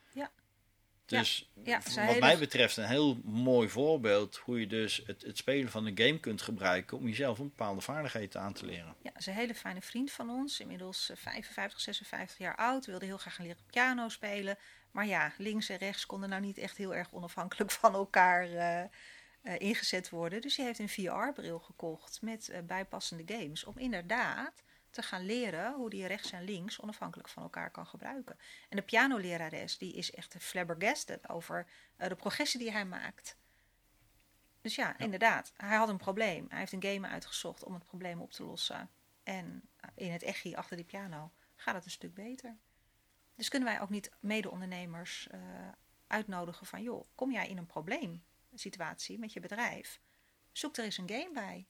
Dus ja, ja, wat mij betreft een heel mooi voorbeeld hoe je dus het, het spelen van een game kunt gebruiken om jezelf een bepaalde vaardigheden aan te leren. Ja, is een hele fijne vriend van ons, inmiddels 55, 56 jaar oud, wilde heel graag gaan leren piano spelen. Maar ja, links en rechts konden nou niet echt heel erg onafhankelijk van elkaar uh, uh, ingezet worden. Dus hij heeft een VR-bril gekocht met uh, bijpassende games om inderdaad te gaan leren hoe die rechts en links onafhankelijk van elkaar kan gebruiken. En de pianolerares die is echt flabbergasted over uh, de progressie die hij maakt. Dus ja, ja, inderdaad, hij had een probleem. Hij heeft een game uitgezocht om het probleem op te lossen. En in het echi achter die piano gaat het een stuk beter. Dus kunnen wij ook niet mede-ondernemers uh, uitnodigen van... joh, kom jij in een probleemsituatie met je bedrijf? Zoek er eens een game bij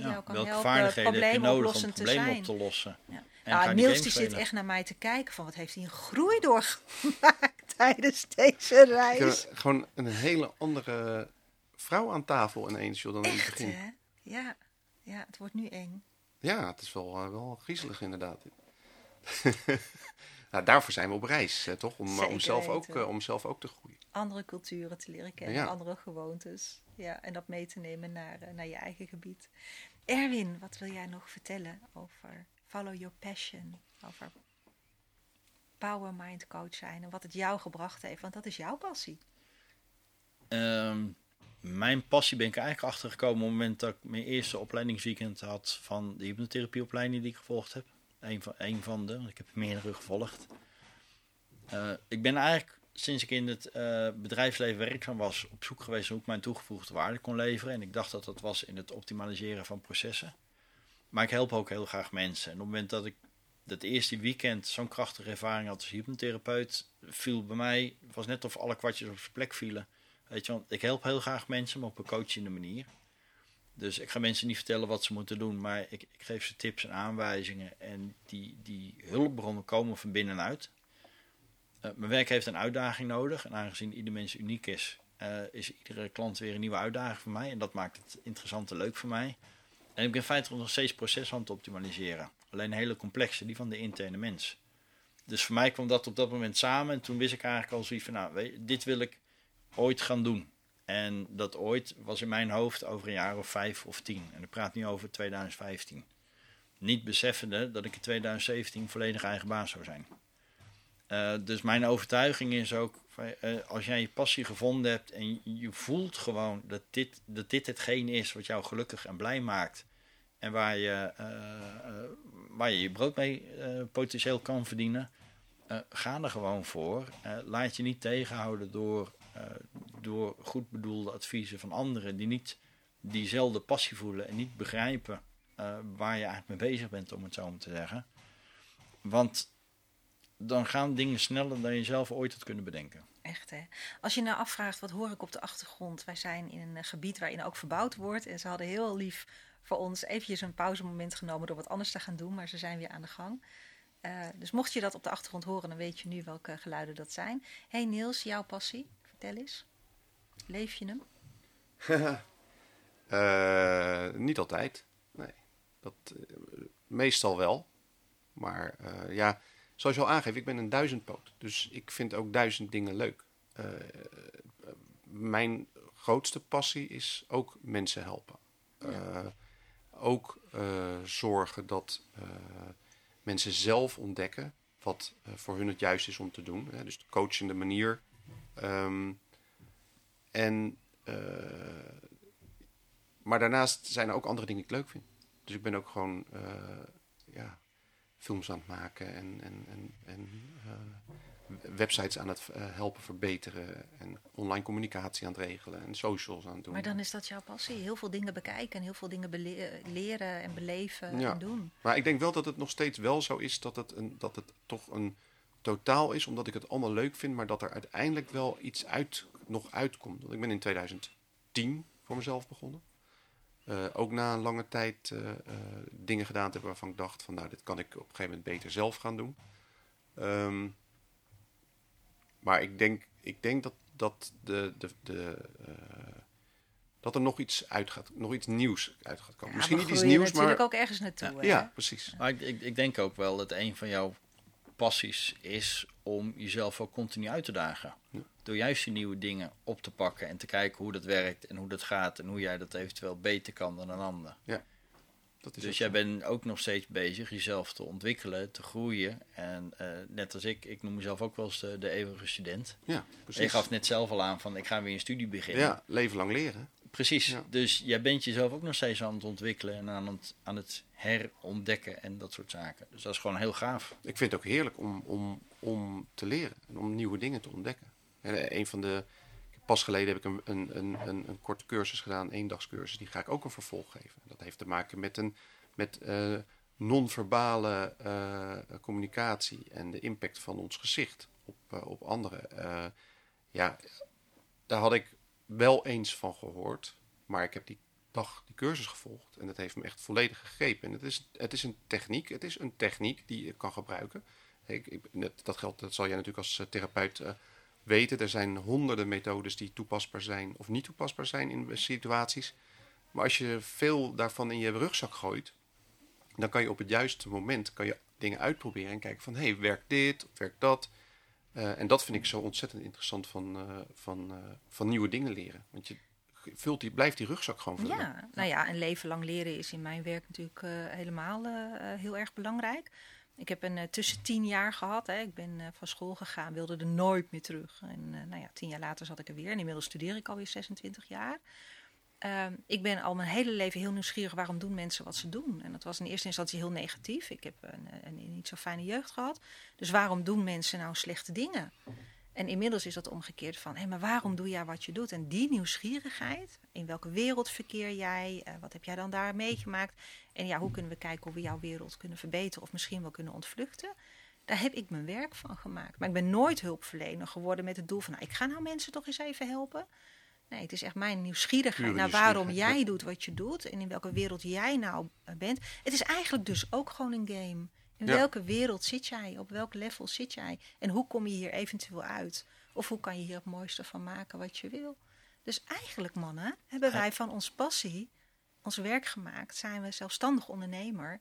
die ja, jou kan welke helpen probleemoplossend te zijn. op te lossen. Ja. Nou, Niels die zit echt naar mij te kijken van wat heeft hij een groei doorgemaakt tijdens deze reis. Ik gewoon een hele andere vrouw aan tafel ineens joh, dan echt, in het begin. Hè? Ja. ja, het wordt nu eng. Ja, het is wel, uh, wel griezelig inderdaad. nou, daarvoor zijn we op reis, hè, toch? Om, om, zelf ook, uh, om zelf ook te groeien. Andere culturen te leren kennen, ja. andere gewoontes. Ja, en dat mee te nemen naar, uh, naar je eigen gebied. Erwin, wat wil jij nog vertellen over follow your passion? Over power mind coach zijn en wat het jou gebracht heeft, want dat is jouw passie. Um, mijn passie ben ik eigenlijk achtergekomen op het moment dat ik mijn eerste opleidingsweekend had van de hypnotherapieopleiding die ik gevolgd heb. Een van, een van de, want ik heb meerdere gevolgd. Uh, ik ben eigenlijk sinds ik in het uh, bedrijfsleven werkzaam was, op zoek geweest hoe ik mijn toegevoegde waarde kon leveren. En ik dacht dat dat was in het optimaliseren van processen. Maar ik help ook heel graag mensen. En op het moment dat ik dat eerste weekend zo'n krachtige ervaring had als hypnotherapeut, viel bij mij, was net of alle kwartjes op zijn plek vielen. Weet je, want ik help heel graag mensen, maar op een coachende manier. Dus ik ga mensen niet vertellen wat ze moeten doen, maar ik, ik geef ze tips en aanwijzingen. En die, die hulpbronnen komen van binnenuit. Uh, mijn werk heeft een uitdaging nodig. En aangezien ieder mens uniek is, uh, is iedere klant weer een nieuwe uitdaging voor mij. En dat maakt het interessant en leuk voor mij. En ik ben feitelijk nog steeds proces aan het optimaliseren. Alleen een hele complexe, die van de interne mens. Dus voor mij kwam dat op dat moment samen. En toen wist ik eigenlijk al zoiets van, nou, dit wil ik ooit gaan doen. En dat ooit was in mijn hoofd over een jaar of vijf of tien. En ik praat nu over 2015. Niet beseffende dat ik in 2017 volledig eigen baas zou zijn. Uh, dus mijn overtuiging is ook, uh, als jij je passie gevonden hebt en je voelt gewoon dat dit, dat dit hetgeen is wat jou gelukkig en blij maakt. En waar je uh, waar je je brood mee potentieel kan verdienen, ga er gewoon voor. laat je niet tegenhouden door door goed bedoelde adviezen van anderen die niet diezelfde passie voelen en niet begrijpen waar je eigenlijk mee bezig bent, om het zo maar te zeggen. Want dan gaan dingen sneller dan je zelf ooit had kunnen bedenken. Echt hè. Als je nou afvraagt, wat hoor ik op de achtergrond? Wij zijn in een gebied waarin ook verbouwd wordt. En ze hadden heel lief voor ons eventjes een pauzemoment genomen door wat anders te gaan doen. Maar ze zijn weer aan de gang. Uh, dus mocht je dat op de achtergrond horen, dan weet je nu welke geluiden dat zijn. hey Niels, jouw passie? Vertel eens. Leef je hem? uh, niet altijd. Nee. Dat, uh, meestal wel. Maar uh, ja, zoals je al aangeeft, ik ben een duizendpoot. Dus ik vind ook duizend dingen leuk. mijn grootste passie is ook mensen helpen. Ja. ook zorgen dat mensen zelf ontdekken wat voor hun het juist is om te doen. Dus de coachende manier Um, en, maar daarnaast zijn er ook andere dingen die ik leuk vind. Dus ik ben ook gewoon ja, films aan het maken en, en, en, en uh, websites aan het helpen verbeteren. En online communicatie aan het regelen en socials aan het doen. Maar dan is dat jouw passie. Heel veel dingen bekijken en heel veel dingen leren en beleven ja. en doen. Maar ik denk wel dat het nog steeds wel zo is dat het, een, dat het toch een totaal is, omdat ik het allemaal leuk vind, maar dat er uiteindelijk wel iets uit, nog uitkomt. Want ik ben in 2010 voor mezelf begonnen. Uh, ook na een lange tijd uh, uh, dingen gedaan te hebben waarvan ik dacht van nou, dit kan ik op een gegeven moment beter zelf gaan doen. Um, maar ik denk, ik denk dat, dat, de, de, de, dat er nog iets uit gaat, nog iets nieuws uit gaat komen. Ja, Misschien niet iets nieuws, maar natuurlijk ook ergens naartoe. Ja, ja precies. Maar ik, ik, ik, denk ook wel dat een van jouw passies is om jezelf ook continu uit te dagen. Door juist die nieuwe dingen op te pakken en te kijken hoe dat werkt en hoe dat gaat en hoe jij dat eventueel beter kan dan een ander. Ja. Dat is dus jij bent ook nog steeds bezig jezelf te ontwikkelen, te groeien. En uh, net als ik, ik noem mezelf ook wel eens de, de eeuwige student. Ja, precies. je gaf net zelf al aan van ik ga weer een studie beginnen. Ja, leven lang leren. Precies. Ja. Dus jij bent jezelf ook nog steeds aan het ontwikkelen en aan het, aan het herontdekken en dat soort zaken. Dus dat is gewoon heel gaaf. Ik vind het ook heerlijk om, om, om te leren en om nieuwe dingen te ontdekken. En eh, een van de. Pas geleden heb ik een, een, een, een, een korte cursus gedaan, eendagscursus. Die ga ik ook een vervolg geven. Dat heeft te maken met, een, met uh, non-verbale uh, communicatie en de impact van ons gezicht op, uh, op anderen. ja, daar had ik wel eens van gehoord. Maar ik heb die dag die cursus gevolgd. En dat heeft me echt volledig gegrepen. En het is, het is een techniek. Het is een techniek die je kan gebruiken. Ik, ik, dat geldt, dat zal jij natuurlijk als eh, therapeut uh, weten. Er zijn honderden methodes die toepasbaar zijn of niet toepasbaar zijn in situaties. Maar als je veel daarvan in je rugzak gooit, dan kan je op het juiste moment kan je dingen uitproberen en kijken van hé, hey, werkt dit werkt dat? Uh, en dat vind ik zo ontzettend interessant van, uh, van, uh, van nieuwe dingen leren. Want je vult die, blijft die rugzak gewoon vullen. Ja, nou ja, een leven lang leren is in mijn werk natuurlijk helemaal heel erg belangrijk. Ik heb een tussen tien jaar gehad. Hè. Ik ben van school gegaan, wilde er nooit meer terug. En nou ja, tien jaar later zat ik er weer. En inmiddels studeer ik alweer 26 jaar. Uh, ik ben al mijn hele leven heel nieuwsgierig waarom doen mensen wat ze doen. En dat was in eerste instantie heel negatief. Ik heb een, een, een niet zo fijne jeugd gehad. Dus waarom doen mensen nou slechte dingen? En inmiddels is dat omgekeerd van, hé, maar waarom doe jij wat je doet? En die nieuwsgierigheid, in welke wereld verkeer jij? Eh, wat heb jij dan daar meegemaakt? En ja, hoe kunnen we kijken hoe we jouw wereld kunnen verbeteren of misschien wel kunnen ontvluchten? Daar heb ik mijn werk van gemaakt. Maar ik ben nooit hulpverlener geworden met het doel van, nou, ik ga nou mensen toch eens even helpen. Nee, het is echt mijn nieuwsgierigheid naar waarom jij doet wat je doet en in welke wereld jij nou bent. Het is eigenlijk dus ook gewoon een game. In Ja. welke wereld zit jij? Op welk level zit jij? En hoe kom je hier eventueel uit? Of hoe kan je hier het mooiste van maken wat je wil? Dus eigenlijk, mannen, hebben wij van ons passie ons werk gemaakt. Zijn we zelfstandig ondernemer.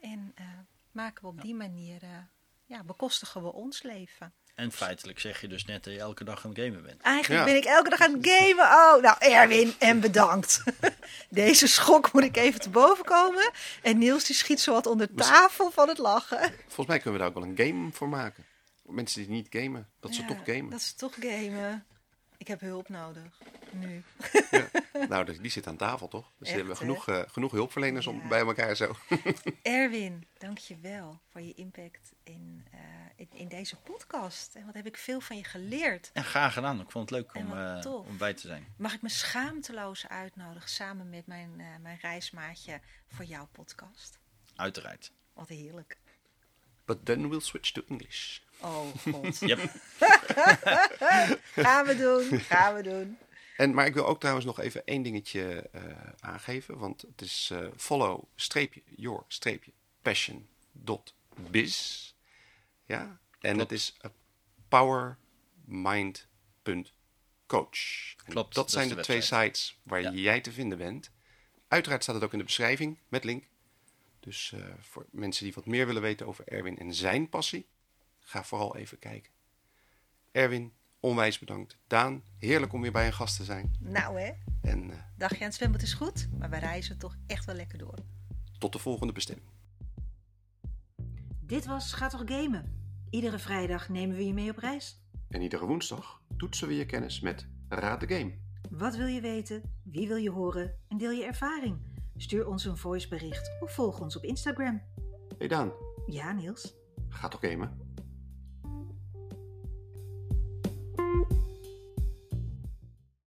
En eh, maken we op die manier, eh, ja, bekostigen we ons leven. En feitelijk zeg je dus net dat je elke dag aan het gamen bent. Eigenlijk Ja. ben ik elke dag aan het gamen. Oh, nou Erwin, en bedankt. Deze schok moet ik even te boven komen. En Niels die schiet zo wat onder tafel van het lachen. Volgens mij kunnen we daar ook wel een game voor maken. Mensen die niet gamen, dat ze Ja, toch gamen. Dat is toch gamen. Ik heb hulp nodig. Nu. Nou, die die zit aan tafel, toch? Dus Echt, hebben we genoeg, eh, genoeg hulpverleners om, Ja. bij elkaar zo. Erwin, dank je wel voor je impact in, eh, in, in deze podcast. En wat heb ik veel van je geleerd. En graag gedaan. Ik vond het leuk om, eh, om bij te zijn. Mag ik me schaamteloos uitnodigen samen met mijn, eh, mijn reismaatje voor jouw podcast? Uiteraard. Wat heerlijk. But then we'll switch to English. Oh god. Yep. Gaan we doen, gaan we doen. En, maar ik wil ook trouwens nog even één dingetje eh, aangeven. Want het is eh, follow streepje your streepje passion dot biz. Ja, en Klopt. het is eh, powermind.coach. Klopt, Dat dat zijn de, de twee sites waar Ja. jij te vinden bent. Uiteraard staat het ook in de beschrijving met link. Dus eh, voor mensen die wat meer willen weten over Erwin en zijn passie, ga vooral even kijken. Erwin, onwijs bedankt. Daan, heerlijk om weer bij een gast te zijn. Nou hè, En eh, dagje aan het zwembad is goed, maar we reizen toch echt wel lekker door. tot de volgende bestemming. Dit was Ga toch gamen. Iedere vrijdag nemen we je mee op reis. En iedere woensdag toetsen we je kennis met Raad de Game. Wat wil je weten? Wie wil je horen? En deel je ervaring? Stuur ons een voicebericht of volg ons op Instagram. Hey Daan, Ja, Niels. ga toch gamen?